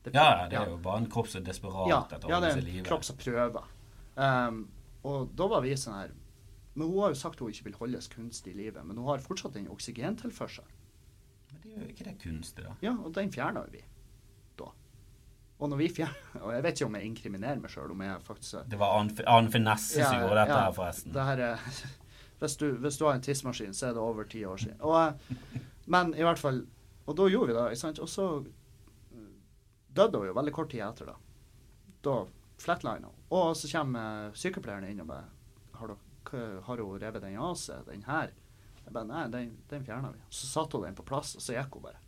Det- Ja, det er jo bare en kropp som er desperat ja, etter å ja, det holde er seg i en kropp som prøver. Um, og da var vi sånn her Men hun har jo sagt hun ikke vil holdes kunstig i live, men hun har fortsatt den oksygentilførselen. Men det er jo ikke det kunstig, da. Ja, og den fjerna vi da. Og når vi fjerner Og jeg vet ikke om jeg inkriminerer meg sjøl, om jeg faktisk Det var Arne Finesse som gjorde dette her, forresten. Det her er, hvis, du, hvis du har en tidsmaskin, så er det over ti år siden. Og, eh, men i hvert fall Og da gjorde vi det, ikke sant. Og så eh, døde hun jo veldig kort tid etter, da. Da flatlina hun. Og så kommer sykepleieren inn og bare Har, hun revet den av seg, den her? Jeg bare Nei, den, den fjerna vi. Så satte hun den på plass, og så gikk hun bare.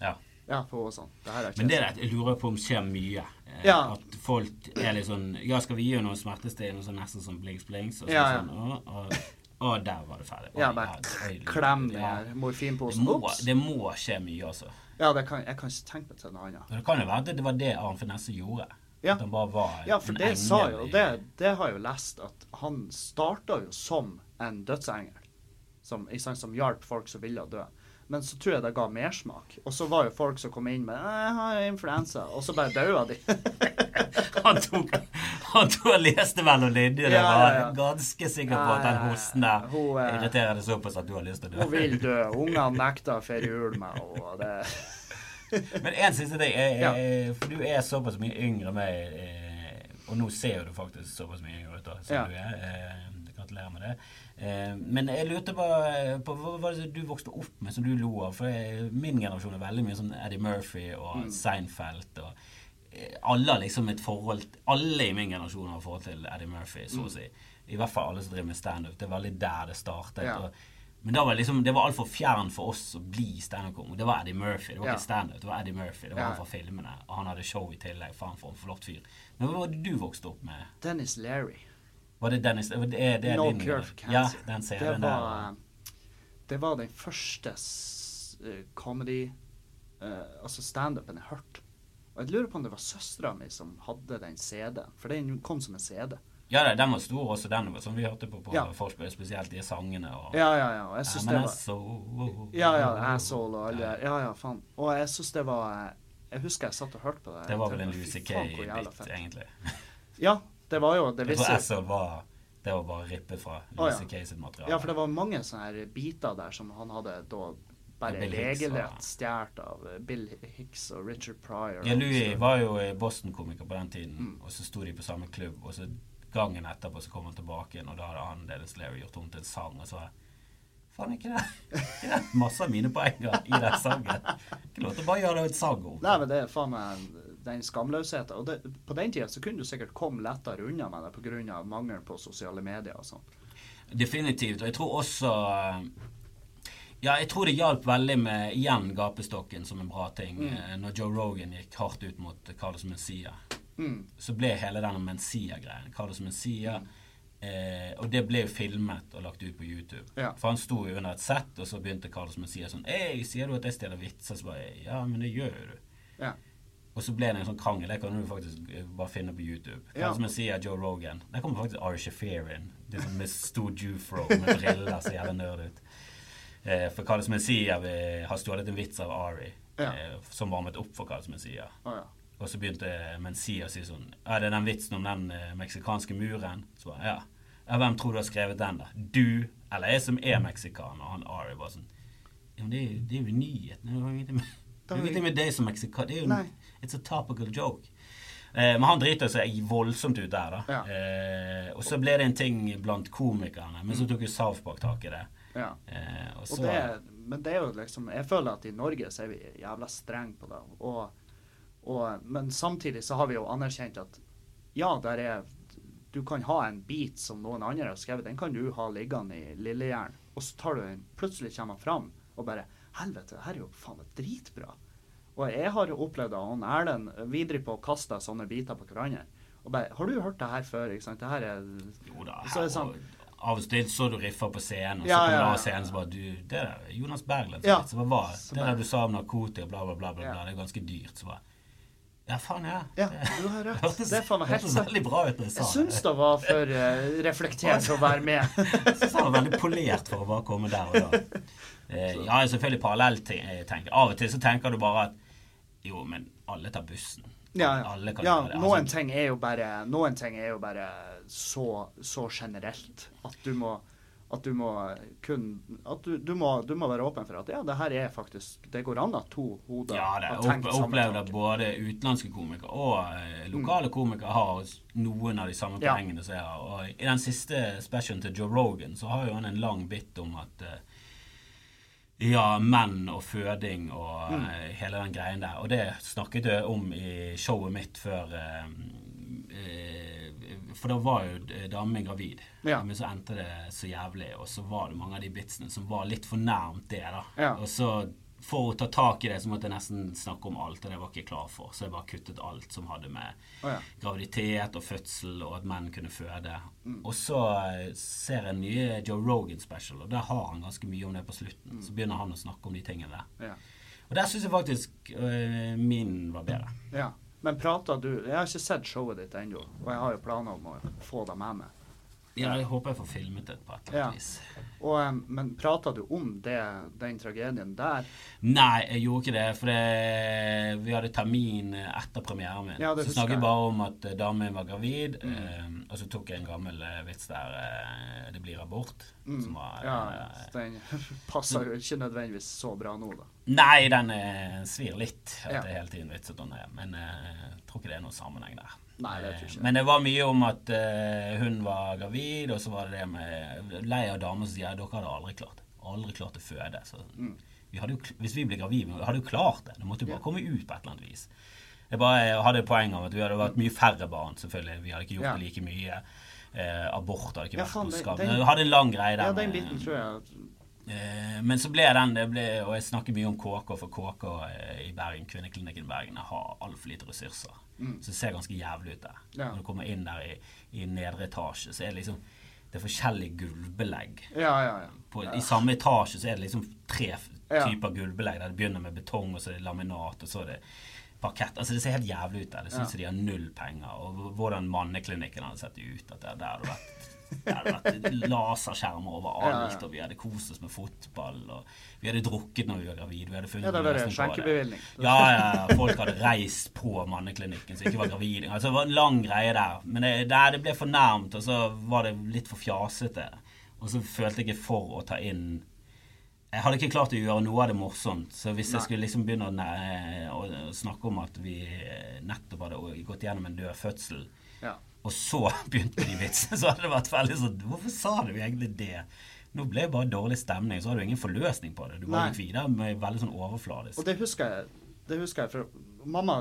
Ja. Ja, for sånn. Det her er ikke Men det der, jeg lurer på om skjer mye. Eh, Ja. At folk er litt sånn Ja, skal vi gi henne noe smertestillende, sånn nesten som blings blings? Og så Ja, ja. sånn, å, og, å, der var det ferdig. Ja, bare oi, klem den ja. her Det morfinposen. må, Ops! det må skje mye, altså. Ja, det kan, jeg kan ikke tenke meg til noe annet. Det kan jo være at det var det Arne Finesse gjorde. Ja. At han bare var Ja, for en det sa jo, det, det har jeg jo lest, at han starta jo som en dødsengel. Som, sant, som hjalp folk som ville dø. Men så tror jeg det ga mersmak. Og så var jo folk som kom inn med 'Jeg har influensa', og så bare daua de. Han tok, han tok og leste mellom linjene. Ja, var ja, ja. ganske sikker på at den hosten der Hun, eh, irriterer deg såpass at du har lyst til å dø. Hun vil dø. Ungene nekter å feire jul med henne. Men en siste ting. For du er såpass mye yngre enn meg, eh, og nå ser du faktisk såpass mye yngre ut da, som du er. Eh, gratulerer med det. Eh, men jeg lurte på, på hva var det du vokste opp med som du lo av? For min generasjon er veldig mye sånn Eddie Murphy og Mm. Seinfeld. og alle liksom et forhold Alle i min generasjon har forhold til Eddie Murphy, så å si. I hvert fall alle som driver med standup. Det er veldig der det startet. Mm. Ja. Og, men det var liksom, det var altfor fjern for oss å bli standup-komiker. Det var Eddie Murphy. Det var Ja. ikke standup, det var Eddie Murphy. Det var Ja. han fra filmene. Og han hadde show i tillegg. Faen for en flott fyr. Men hva var det du vokste opp med? Dennis Larry. Var det Dennis det, det er No din Cure for Ja, den den det serien var, der. det var den første eh, comedy uh, Altså standupen jeg hørte. Og jeg lurer på om det var søstera mi som hadde den CD-en, for den kom som en CD. Ja, det- den var stor også, den som vi hørte på på Ja. Forspill, spesielt de sangene og Ja, ja, ja. Og jeg Ja, syns det var så- Ja, ja, Asshole og alle Ja, ja, faen. Og jeg syns det var Jeg husker jeg satt og hørte på det. Det var vel en Lucy Kay-bit, egentlig. Ja, det var jo Det Jeg tror viste var Det var bare rippet fra Lucy ja. Kay sitt materiale. Ja, for det var mange sånne her biter der som han hadde da bare regelrett stjålet av eh, Bill Hicks og Richard Pryor. Ja, Louis var jo Boston-komiker på den tiden, Mm. og så sto de på samme klubb, og så gangen etterpå så kom han tilbake igjen, og da hadde han Dennis Leary gjort om til en sang, og så Faen, ikke det? Ikke det? Masse av mine poenger i den sangen. Ikke lov til å bare gjøre det en sang om. Nei, men det er faen meg den skamløsheten. Og det, på den tida så kunne du sikkert komme lettere unna med det pga. mangelen på sosiale medier og sånn. Definitivt. Og jeg tror også eh, Ja, jeg tror det hjalp veldig med igjen gapestokken som en bra ting. Mm. Eh, Når Joe Rogan gikk hardt ut mot Carlos Mencia, Mm. så ble hele denne Mencia-greien Carlos Mencia eh, Og det ble jo filmet og lagt ut på YouTube. Ja. For han sto jo under et sett, og så begynte Carlos Mencia sånn Ei, sier du at jeg stjeler vitser? Så bare Ja, men det gjør jo du. Ja. Og så ble det en sånn krangel. Det kan du faktisk eh, bare finne på YouTube. Ja. Carlos Mencia, Joe Rogan. Der kommer faktisk Ari Shafir inn. Sånn med stor jufro med briller, så jævlig nerd ut. Eh, for Carlos Mencia har stjålet en vits av Ari, Ja. eh, som varmet opp for Carlos Mencia. Oh, ja. Og så begynte Mencia å si sånn Ja, det er den vitsen om den eh, meksikanske muren. Så bare, ja. ja. Hvem tror du har skrevet den, da? Du eller jeg som er meksikaner? Og han Ari bare sånn Ja, men det er det er jo nyheten. Det har ingenting med, deg som meksikaner. Det er jo Nei. It's a topical joke. Eh, men han driter seg voldsomt ut der, da. Ja. Eh, og så ble det en ting blant komikerne, men så tok jo South Park tak i det. ja. Eh, og Og det, men det er jo liksom Jeg føler at i Norge så er vi jævla strenge på det. Og, og, men samtidig så har vi jo anerkjent at ja, der er Du kan ha en bit som noen andre har skrevet, den kan du ha liggende i lillejern, og så tar du den, plutselig kommer den fram og bare Helvete, det her er jo faen meg dritbra. Og jeg har jo opplevd at han Erlend videre på å kaste sånne biter på hverandre. Og bare Har du hørt det her før? Ikke sant? Det her er Jo da, Så er det sånn, av og til så du riffer på scenen, og så Ja, kommer du av scenen så bare du, Det der er Jonas Bergland. Ja. Så bare, Det der du sa om narkotika, bla, bla, bla, bla, Ja. det er ganske dyrt. Så bare Ja, faen, ja. Ja, du har rett. Det, Det faen helt hørtes veldig bra ut når jeg sa Jeg syns det var for uh, reflektert til å være med. Jeg synes han var veldig polert for å bare komme der og da. Uh, ja, selvfølgelig parallelltenk. Av og til så tenker du bare at jo, men alle tar bussen. Ja, ja. Alle kan ja gjøre det. noen Altså, ting er jo bare Noen ting er jo bare så, så generelt at du må at du må kun At du, du, må, du må være åpen for at ja, det her er faktisk Det går an at to hoder ja, det har tenkt opp, opplevd at både utenlandske komikere og eh, lokale komikere har noen av de samme Ja. poengene som jeg har. Og I den siste specialen til Joe Rogan så har jo han en lang bit om at eh, ja, menn og føding og Mm. eh, hele den greien der. Og det snakket jeg om i showet mitt før eh, For da var jo damen gravid. Ja. Men så endte det så jævlig, og så var det mange av de bitsene som var litt for nærmt det, da. Ja. Og så for å ta tak i det, så måtte jeg nesten snakke om alt, og det var jeg ikke klar for. Så jeg bare kuttet alt som hadde med oh, ja. graviditet og fødsel og at menn kunne føde. Mm. Og så eh, ser jeg nye Joe Rogan special, og der har han ganske mye om det på slutten. Mm. Så begynner han å snakke om de tingene der. Ja. Og der syns jeg faktisk øh, min var bedre. ja. Men prater du Jeg har ikke sett showet ditt ennå, og jeg har jo planer om å få deg med meg. Ja, jeg håper jeg får filmet det på et eller Ja. annet vis. Og, men prater du om det, den tragedien der? Nei, jeg gjorde ikke det, for det, vi hadde termin etter premieren min. Ja, så snakket jeg. bare om at eh, damen var gravid, Mm. eh, og så tok jeg en gammel eh, vits der eh, det blir abort. Mm. Som var, Ja, eh, den passer jo ikke nødvendigvis så bra nå, da. Nei, den eh, svir litt at Ja. det hele tiden vitset om det. Men eh, jeg tror ikke det er noen sammenheng der. Nei, det tror jeg Eh, ikke. Men det var mye om at uh, hun var gravid, og så var det det med lei av damer som sier dere hadde aldri klart det. Aldri klart å føde. Så Mm. vi hadde jo, hvis vi ble gravide, vi hadde jo klart det. Det måtte jo bare Ja. komme ut på et eller annet vis. Jeg bare hadde et poeng om at vi hadde vært mye færre barn, selvfølgelig. Vi hadde ikke gjort det like mye. Eh, abort hadde ikke vært noe skam. hadde en lang greie der. Ja, den biten tror jeg Eh, Men så ble den det ble, Og jeg snakker mye om KK, for KK eh, i Bergen, kvinneklinikken i Bergen har altfor lite ressurser. Så det ser ganske jævlig ut der. Mm. Ja. Når du kommer inn der i, i nedre etasje, så er det liksom Det er forskjellig gulvbelegg. Ja, ja, ja. På, I samme etasje så er det liksom tre typer gulvbelegg. Der det begynner med betong, og så er det laminat, og så er det parkett. Altså Det ser helt jævlig ut der. Det syns Ja. de har null penger. Og hvordan manneklinikken hadde sett ut. At det, er der du vært det hadde vært laserskjermer overalt, og vi hadde kost oss med fotball. Og vi hadde drukket når vi var gravide. Vi hadde funnet Ja, det var det. skjenkebevilgning. Ja, ja, folk hadde reist på manneklinikken som ikke var gravide. Altså, det var en lang greie der. Men det, der det ble for nærmt, og så var det litt for fjasete. Og så følte jeg ikke for å ta inn Jeg hadde ikke klart å gjøre noe av det morsomt. Så hvis Nei. jeg skulle liksom begynne å, ne- å, snakke om at vi nettopp hadde gått gjennom en død fødsel, Ja. Og så begynte de vitsene, så hadde det vært veldig sånn Hvorfor sa du egentlig det? Nå ble det bare dårlig stemning, så har du ingen forløsning på det. Du går videre med veldig sånn overfladisk. Og det husker jeg, det husker jeg for mamma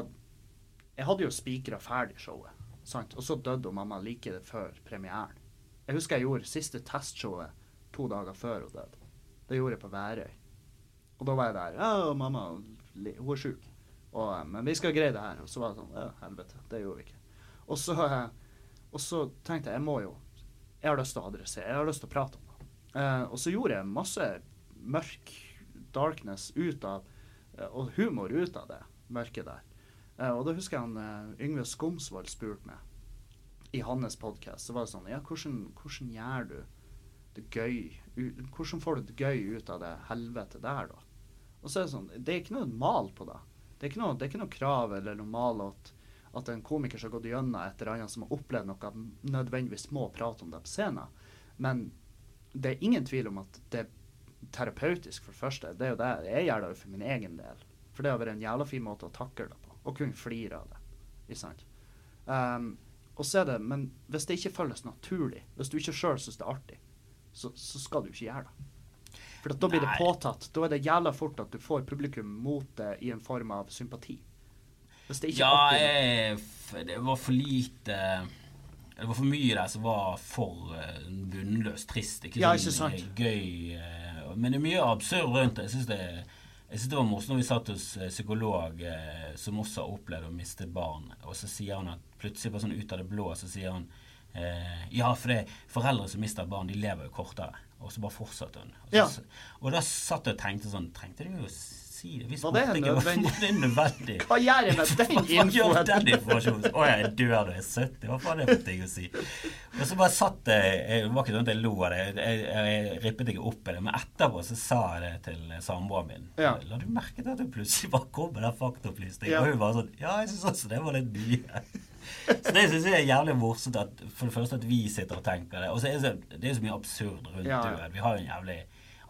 Jeg hadde jo spikra ferdig showet, sant? og så døde mamma like før premieren. Jeg husker jeg gjorde siste testshowet to dager før hun døde. Det gjorde jeg på Værøy. Og da var jeg der. Ja, mamma, hun er sjuk. Men vi skal greie det her. Og så var det sånn Ja, helvete. Det gjorde vi ikke. Og så, eh, og så tenkte jeg jeg må jo Jeg har lyst til å adressere Jeg har lyst til å prate om det. Eh, og så gjorde jeg masse mørk darkness ut av eh, Og humor ut av det mørket der. Eh, og da husker jeg han eh, Yngve Skomsvold spurte meg i hans podkast. Så var det sånn Ja, hvordan, hvordan gjør du det gøy Hvordan får du det gøy ut av det helvete der, da? Og så er det sånn Det er ikke noe mal på det. Det er ikke noe, det er ikke noe krav eller noe mal at, at en komiker som har gått gjennom et eller annet som har opplevd noe, nødvendigvis må prate om det på scenen. Men det er ingen tvil om at det er terapeutisk, for det første. Det er jo det. Jeg gjør det for min egen del. For det har vært en jævla fin måte å takle det på. Og kunne flire av det. Ikke sant? Um, og så er det, Men hvis det ikke føles naturlig, hvis du ikke sjøl syns det er artig, så, så skal du ikke gjøre det. For da blir det påtatt. Da er det jævla fort at du får publikum mot det i en form av sympati. Hvis det ikke er Ja, jeg, det var for lite Det var for mye der som var for eh, bunnløst trist. Ikke Ja, sånn eh, gøy eh, Men det er mye absurd rundt det. Jeg syns det, det var morsomt når vi satt hos psykolog som også har opplevd å miste barn, og så sier han at plutselig bare sånn ut av det blå så sier han Eh, ja, for det, foreldre som mister barn, de lever jo kortere. Og så bare fortsatte hun. Og, Ja. og da satt jeg og tenkte sånn Trengte du jo si det? Hvis Var det nødvendig? var det nødvendig. Hva gjør jeg med den gjør den informasjonen? Å, jeg dør når jeg er 70. Hva faen er det for ting å si? Og så bare satt jeg Det var ikke sånn at jeg lo av det. Jeg, jeg, jeg rippet ikke opp i det. Men etterpå så sa jeg det til samboeren min. Ja. La du merke til at du plutselig bare kom med den faktaopplysningen? Ja. Og hun bare sånn Ja, jeg syns også det var litt mye. Så det syns jeg er jævlig morsomt at for det første at vi sitter og tenker det. Og så er det, så- det er så mye absurd rundt Ja, ja. død. Vi har jo en jævlig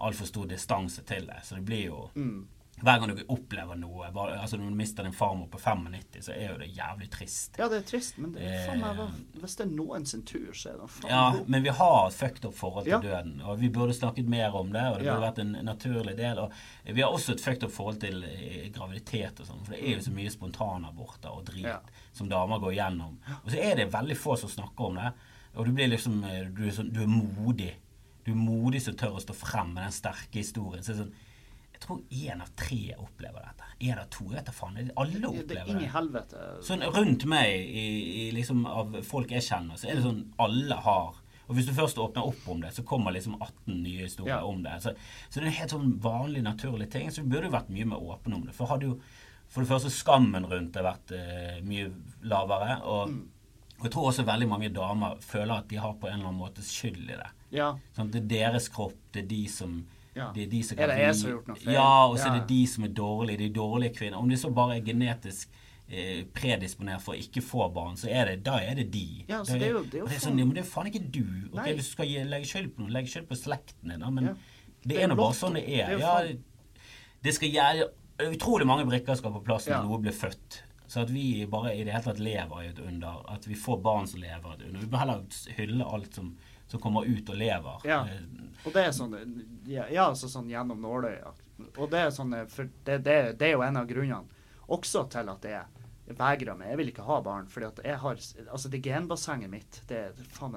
altfor stor distanse til det. Så det blir jo Mm. Hver gang du opplever noe bare, altså Når du mister din farmor på 95, så er jo det jævlig trist. Ja, det er trist, men det er faen meg, Eh. hvis det er noen sin tur, så er det faen Ja, god. men vi har et fucked up forhold til Ja. døden. Og vi burde snakket mer om det, og det Ja. burde vært en naturlig del. Og vi har også et fucked up forhold til eh, graviditet og sånn, for det er jo så mye spontanaborter og drit Ja. som damer går gjennom. Og så er det veldig få som snakker om det. Og du blir liksom eh, Du er, sånn, du er modig. Du er modig som tør å stå frem med den sterke historien. Så det er sånn Jeg tror én av tre opplever dette. Én av to. Jeg vet da faen. Alle er opplever det. helvete. Sånn rundt meg, i, i liksom av folk jeg kjenner, så er det sånn alle har Og hvis du først åpner opp om det, så kommer liksom 18 nye historier Ja. om det. Så, så det er en helt sånn vanlig, naturlig ting. Så vi burde jo vært mye mer åpne om det. For hadde jo for det første skammen rundt det vært uh, mye lavere. Og, Mm. og jeg tror også veldig mange damer føler at de har på en eller annen måte skyld i det. Ja. Sånn, det er deres kropp, det er de som Ja. det er, de som Er det jeg som har gjort noe feil? Ja, og så Ja. er det de som er dårlige, de dårlige kvinner. Om de så bare er genetisk eh, predisponert for å ikke få barn, så er det, da er det de. Ja, så det er jo- det er jo det er sånn, men det er faen ikke du. Ok, Nei. Hvis du skal gi, legge skyld på noe, legg skyld på slekten din, men Ja. det, Det er nå bare sånn det det er er. Ja, det skal gjøre Utrolig mange brikker skal på plass når Ja. noe blir født. Så at vi bare i det hele tatt lever i et under. At vi får barn som lever i et under. Vi må heller hylle alt som, som kommer ut og lever. Ja. Eh, Og det er sånn Ja, ja så sånn gjennom nåløya. Og det er sånn For det, det, det er jo en av grunnene også til at jeg vegrer meg. Jeg vil ikke ha barn, fordi at jeg har Altså, det genbassenget mitt, det, er faen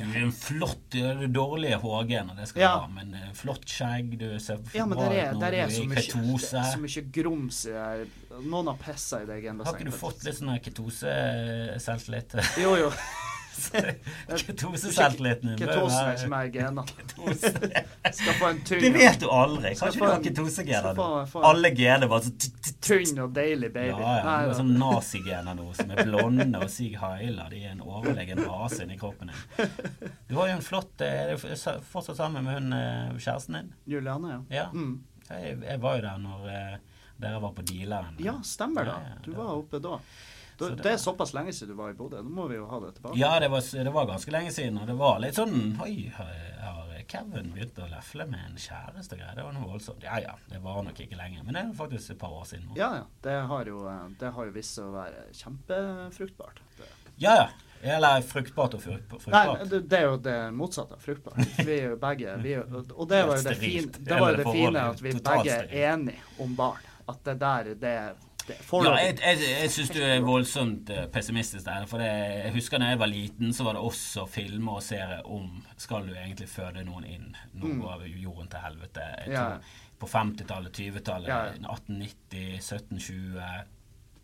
Du er en flott dårlig HG-en, hårgener, det skal Ja. ha, men eh, flott skjegg, du ser Ja, men der er, der er så mye, så mye grums i det. Noen har pissa i det Har ikke du fått litt sånn ketose-selvtillit? Jo, jo. Ketose-selvtilliten din Ketosen er ikke gener. Ketose. Skal få en tynn Det vet du aldri. Kan Kanskje du har ketosegener Alle gener bare så tynn og deilig baby. Ja, ja. Nei, sånn nazigener nå som er blonde og Sig heiler. De er en overlegen rase inni kroppen din. Du har jo en flott eh, Er du fortsatt sammen med hun eh, kjæresten din? Juliane, ja. Ja. Mm. Jeg, var jo der når eh, dere var på dealeren. Ja, stemmer det. Du var oppe da. Det det er såpass lenge siden du var i Bodø. Nå må vi jo ha det tilbake. Ja, det var, det var ganske lenge siden, og det var litt sånn Oi, har Kevin begynt å lefle med en kjæreste og greier? Det var noe voldsomt. Ja ja, det var nok ikke lenge, men det er faktisk et par år siden nå. Ja, ja. Det har jo, eh, det har jo vist seg å være kjempefruktbart. Det- Ja ja. Eller fruktbart og fruktbart. Nei, det, det er jo det motsatte av fruktbart. Vi er jo begge vi Og det var jo det fin, det var jo det fine at vi begge er enige om barn. At det der, det Ja, jeg, jeg, jeg syns du er voldsomt eh, pessimistisk der. For det, jeg husker da jeg var liten, så var det også filmer og serier om Skal du egentlig føde noen inn? Nå Mm. går jorden til helvete. Jeg Ja. På 50-tallet, 20-tallet, Ja. 1890, 1720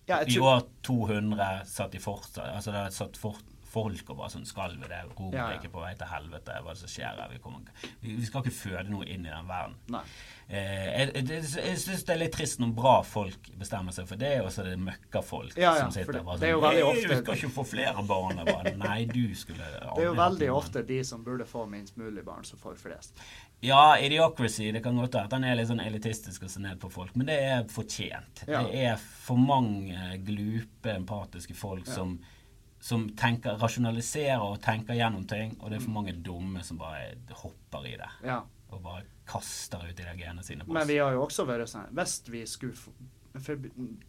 ja, I år 200 satt de fortsatt Altså det satt fort folk og bare sånn Skal vi det? Ja, Romerriket ja. på vei til helvete? Hva er det som skjer her? Vi, kommer, vi, vi skal ikke føde noe inn i den verden. Nei. Eh, jeg jeg, jeg syns det er litt trist når bra folk bestemmer seg for det, og så er det møkkafolk Ja, ja, som sitter det- bare sånn «Nei, Vi skal ikke få flere barn. Bare, Nei, du skulle Det er jo veldig ofte de som burde få minst mulig barn, som får flest. Ja, Idiocracy. Det kan godt være at han er litt sånn elitistisk og ser ned på folk, men det er fortjent. Ja. Det er for mange glupe, empatiske folk som, som tenker, rasjonaliserer og tenker gjennom ting, og det er for mange dumme som bare hopper i det. Ja. Og bare kaster ut de der genene sine på oss. Men vi har jo også vært sånn Hvis vi skulle for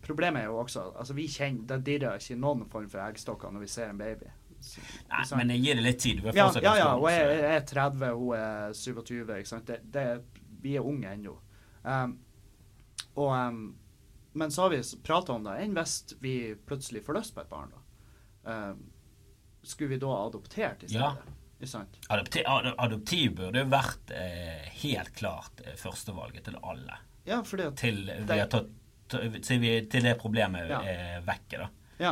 Problemet er jo også Altså, vi kjenner Det dirrer ikke noen form for eggstokker når vi ser en baby. Så- Nei, sant? men jeg gir det litt tid. Ja, ja, ja, og jeg, jeg er 30, hun er 27. Ikke sant? Det, det, vi er unge ennå. Um, og, um, men så har vi prata om det. Enn hvis vi plutselig får lyst på et barn, da? Um, skulle vi da adoptert i stedet? Sant? Adopti adoptiv burde jo vært eh, helt klart eh, førstevalget til alle. Ja, fordi at Til vi har tatt vi, til det problemet Ja. er vekke, da. Ja.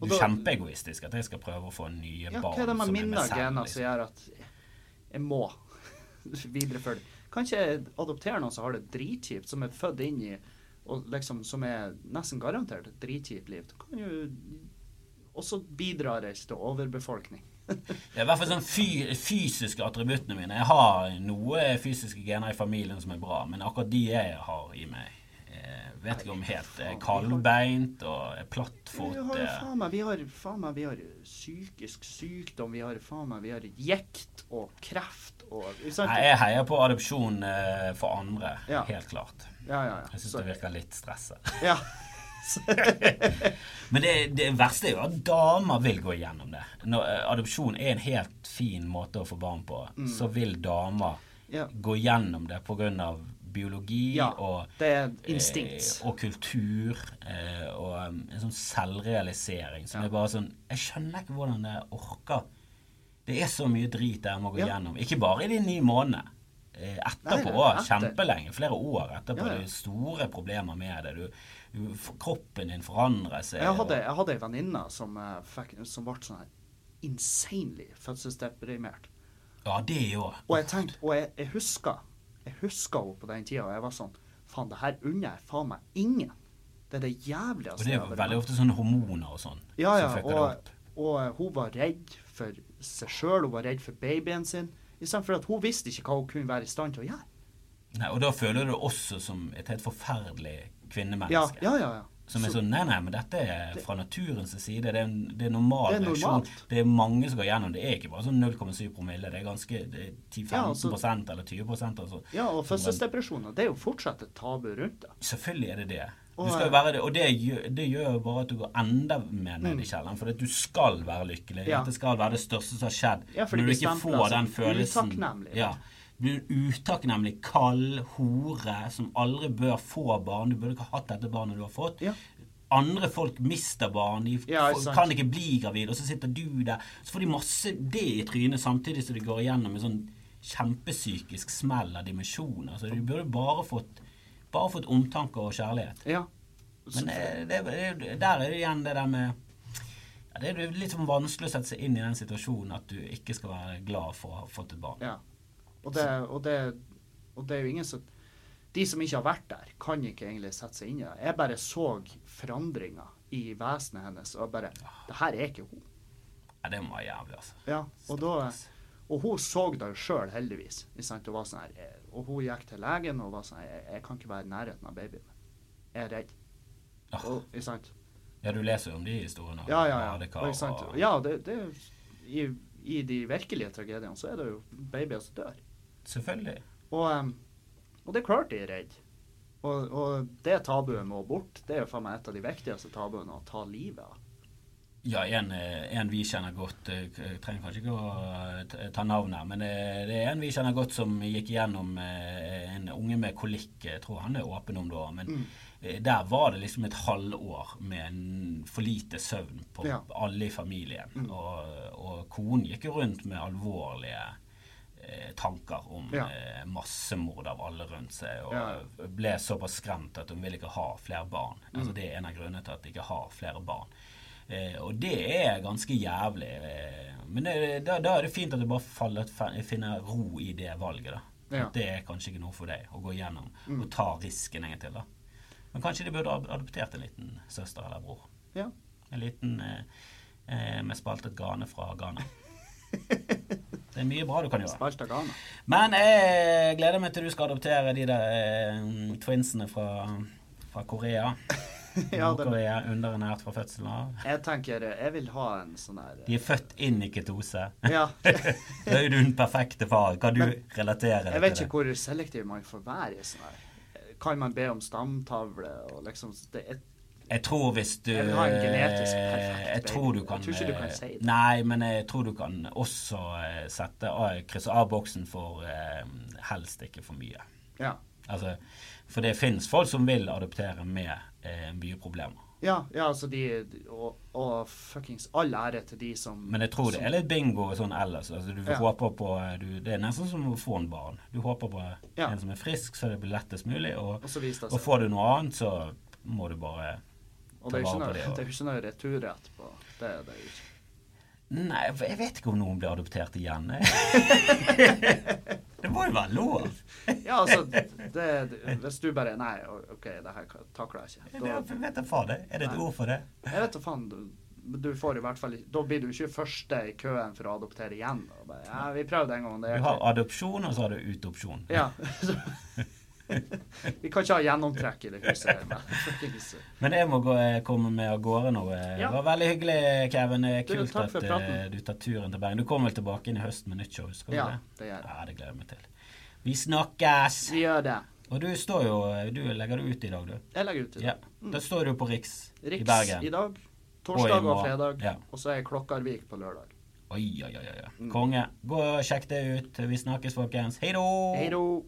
Og Du er kjempeegoistisk at jeg skal prøve å få nye Ja, barn hva er det med er mine gener som Liksom. gjør at jeg må videreføre det? Kan ikke jeg adoptere noen som har det dritkjipt, som er født inn i og liksom som er nesten garantert et dritkjipt liv? Da kan jo Og så bidrar jeg ikke til overbefolkning. Det er i hvert fall sånn fy, fysiske attributtene mine. Jeg har noe fysiske gener i familien som er bra, men akkurat de jeg har i meg jeg Vet ikke om helt kaldbeint og plattfot Vi har eh, faen meg, vi har, faen meg, vi har psykisk sykdom, vi har faen meg, vi har jekt og kreft og? Nei, Jeg heier på adopsjon eh, for andre, Ja. helt klart. Ja, ja, ja. Jeg syns det virker litt stresset. ja. Men det, det verste er jo at damer vil gå igjennom det. Når eh, adopsjon er en helt fin måte å få barn på, så vil damer Mm. Ja. gå gjennom det pga. biologi Ja, og det er instinkt. Eh, og kultur eh, og um, en sånn selvrealisering som Ja. er bare sånn Jeg skjønner ikke hvordan jeg orker. Det er så mye drit jeg må gå gjennom. Ikke bare i de ni månedene. Eh, etterpå Nei, etter. Kjempelenge. Flere år etterpå. Det er store problemer med det. Du, kroppen din forandrer seg. Jeg hadde, og- jeg hadde ei venninne som, eh, fikk, som ble sånn her insanely fødselsdeprimert. Ja, det òg. Og jeg tenkte, og jeg, jeg husker jeg husker henne på den tida, og jeg var sånn Faen, det her unner jeg faen meg ingen. Det er det jævligste Og det er jeg har vært veldig ofte sånne hormoner og sånn Ja, ja, som det og, og eh, hun var redd for seg sjøl, hun var redd for babyen sin. Istedenfor at hun visste ikke hva hun kunne være i stand til å gjøre. Nei, og da føler du det også som et helt forferdelig kvinnemenneske. ja, ja. ja. Som er sånn Nei, nei, men dette er fra naturens side. Det er, en, det er normal Det er reaksjon. Det er mange som går gjennom. Det er ikke bare sånn 0,7 promille. Det er ganske det er 10-15 Ja, altså- eller 20% altså. ja, og fødselsdepresjoner, det er jo fortsatt et tabu rundt det. Selvfølgelig er det det. Du Og, det, og det gjør, det gjør bare at du går enda mer ned i kjelleren. For at du skal være lykkelig. Mm. Ja. Dette skal være det største som har skjedd. Ja, Når du ikke får den følelsen utakknemlig. Ja. Blir utakknemlig, kald hore som aldri bør få barn. Du burde ikke ha hatt dette barnet du har fått. Ja. Andre folk mister barn, de Ja, kan ikke bli gravid, og så sitter du der. Så får de masse det i trynet samtidig som de går igjennom en sånn kjempepsykisk smell av dimensjoner. Så du burde bare fått, bare fått omtanke og kjærlighet. Ja. Men eh, det, det, der er det igjen det der med ja, Det er litt sånn vanskelig å sette seg inn i den situasjonen at du ikke skal være glad for å ha fått et barn. Ja. Og det, og det, og det er jo ingen som De som ikke har vært der, kan ikke egentlig sette seg inn i det. Jeg bare så forandringa i vesenet hennes, og bare Det her er ikke hun. Ja, det var jævlig, altså. Ja, og, da, og hun så det jo sjøl, heldigvis. var sånn her, eh, og hun gikk til legen og var sånn jeg, jeg kan ikke være i nærheten av babyen min. Jeg er redd. Ah. Og? Ja, du leser jo om de historiene. Ja, ja, ja. Og, og- ja det, det, i, I de virkelige tragediene så er det jo babyer som dør. Selvfølgelig. Og, og det er klart de er redd. Og, og det tabuet må bort. Det er jo for meg et av de viktigste tabuene å ta livet av. Ja, en, eh, en vi kjenner godt eh, Jeg trenger kanskje ikke å eh, ta navn her, men eh, det er en vi kjenner godt som gikk igjennom eh, en unge med kolikk. Jeg tror han er åpen om det òg, men Mm. eh, der var det liksom et halvår med en for lite søvn på Ja. alle i familien. Mm. Og, og konen gikk jo rundt med alvorlige eh, tanker om Ja. eh, massemord av alle rundt seg, og Ja. ble såpass skremt at hun vil ikke ha flere barn. Altså Mm. Det er en av grunnene til at de ikke har flere barn. Eh, og det er ganske jævlig. Eh, men det, da, da er det fint at du bare faller, finner ro i det valget. da. Ja. Det er kanskje ikke noe for deg å gå igjennom Mm. og ta risken en gang til. da. Men kanskje de burde adoptert en liten søster eller bror. Ja. En liten eh, eh, med spaltet gane fra Ghana. Det er mye bra du kan gjøre. Men jeg gleder meg til du skal adoptere de der eh, twinsene fra, fra Korea. Ja, det, Nord-Korea underernært fra fødselen av. jeg tenker eh, jeg vil ha en sånn her De er født inn i ketose. Ja. Da er du den perfekte far. Kan du Men relatere deg Jeg vet til ikke hvor selektiv man får være i sånn her. Kan man be om stamtavle og liksom det er, Jeg tror hvis du Jeg vil ha en genetisk perfekt Jeg tror du kan Jeg tror ikke du kan si det. Nei, men jeg tror du kan også eh, sette krysse av boksen for eh, helst ikke for mye. Ja. Altså, for det finnes folk som vil adoptere med eh, mye problemer. Ja, ja, altså de Og, og fuckings all ære til de som Men jeg tror det er litt bingo og sånn ellers. Altså, du Ja. håper på du, Det er nesten som å få en barn. Du håper på Ja. en som er frisk, så det blir lettest mulig. Og, Og og får du noe annet, så må du bare Og det er jo ikke noe, ikke noe returrett på det. er det ikke. Nei, for jeg vet ikke om noen blir adoptert igjen. det må jo være lov. Ja, altså, det, det, hvis du bare Nei, OK, det her takler jeg ikke. Da, jeg vet da faen. Er det et Nei. ord for det? jeg vet da faen. Du, får i hvert fall Da blir du ikke første i køen for å adoptere igjen. Bare, ja, vi prøvde en gang. Det Du har adopsjon, og så har du utopsjon. Ja. vi kan ikke ha gjennomtrekk i det huset. her, men Men jeg må gå, komme med av gårde nå. Det var veldig hyggelig, Kevin. Du, kult at praten. eh, du tar turen til Bergen. Du kommer vel tilbake inn i høst med nytt show? Skal du Ja, det? det. Ja, det gleder jeg meg til. Vi snakkes! Vi gjør det. Og du står jo Du legger det ut i dag, du. Jeg legger ut i Ja. dag. Da står du på Riks, i Riks Bergen. i dag, torsdag og, og fredag, Ja. og så er Klokkarvik på lørdag. Oi, oi, oi. oi. Mm. Konge. Gå og sjekk det ut. Vi snakkes, folkens. Hei då!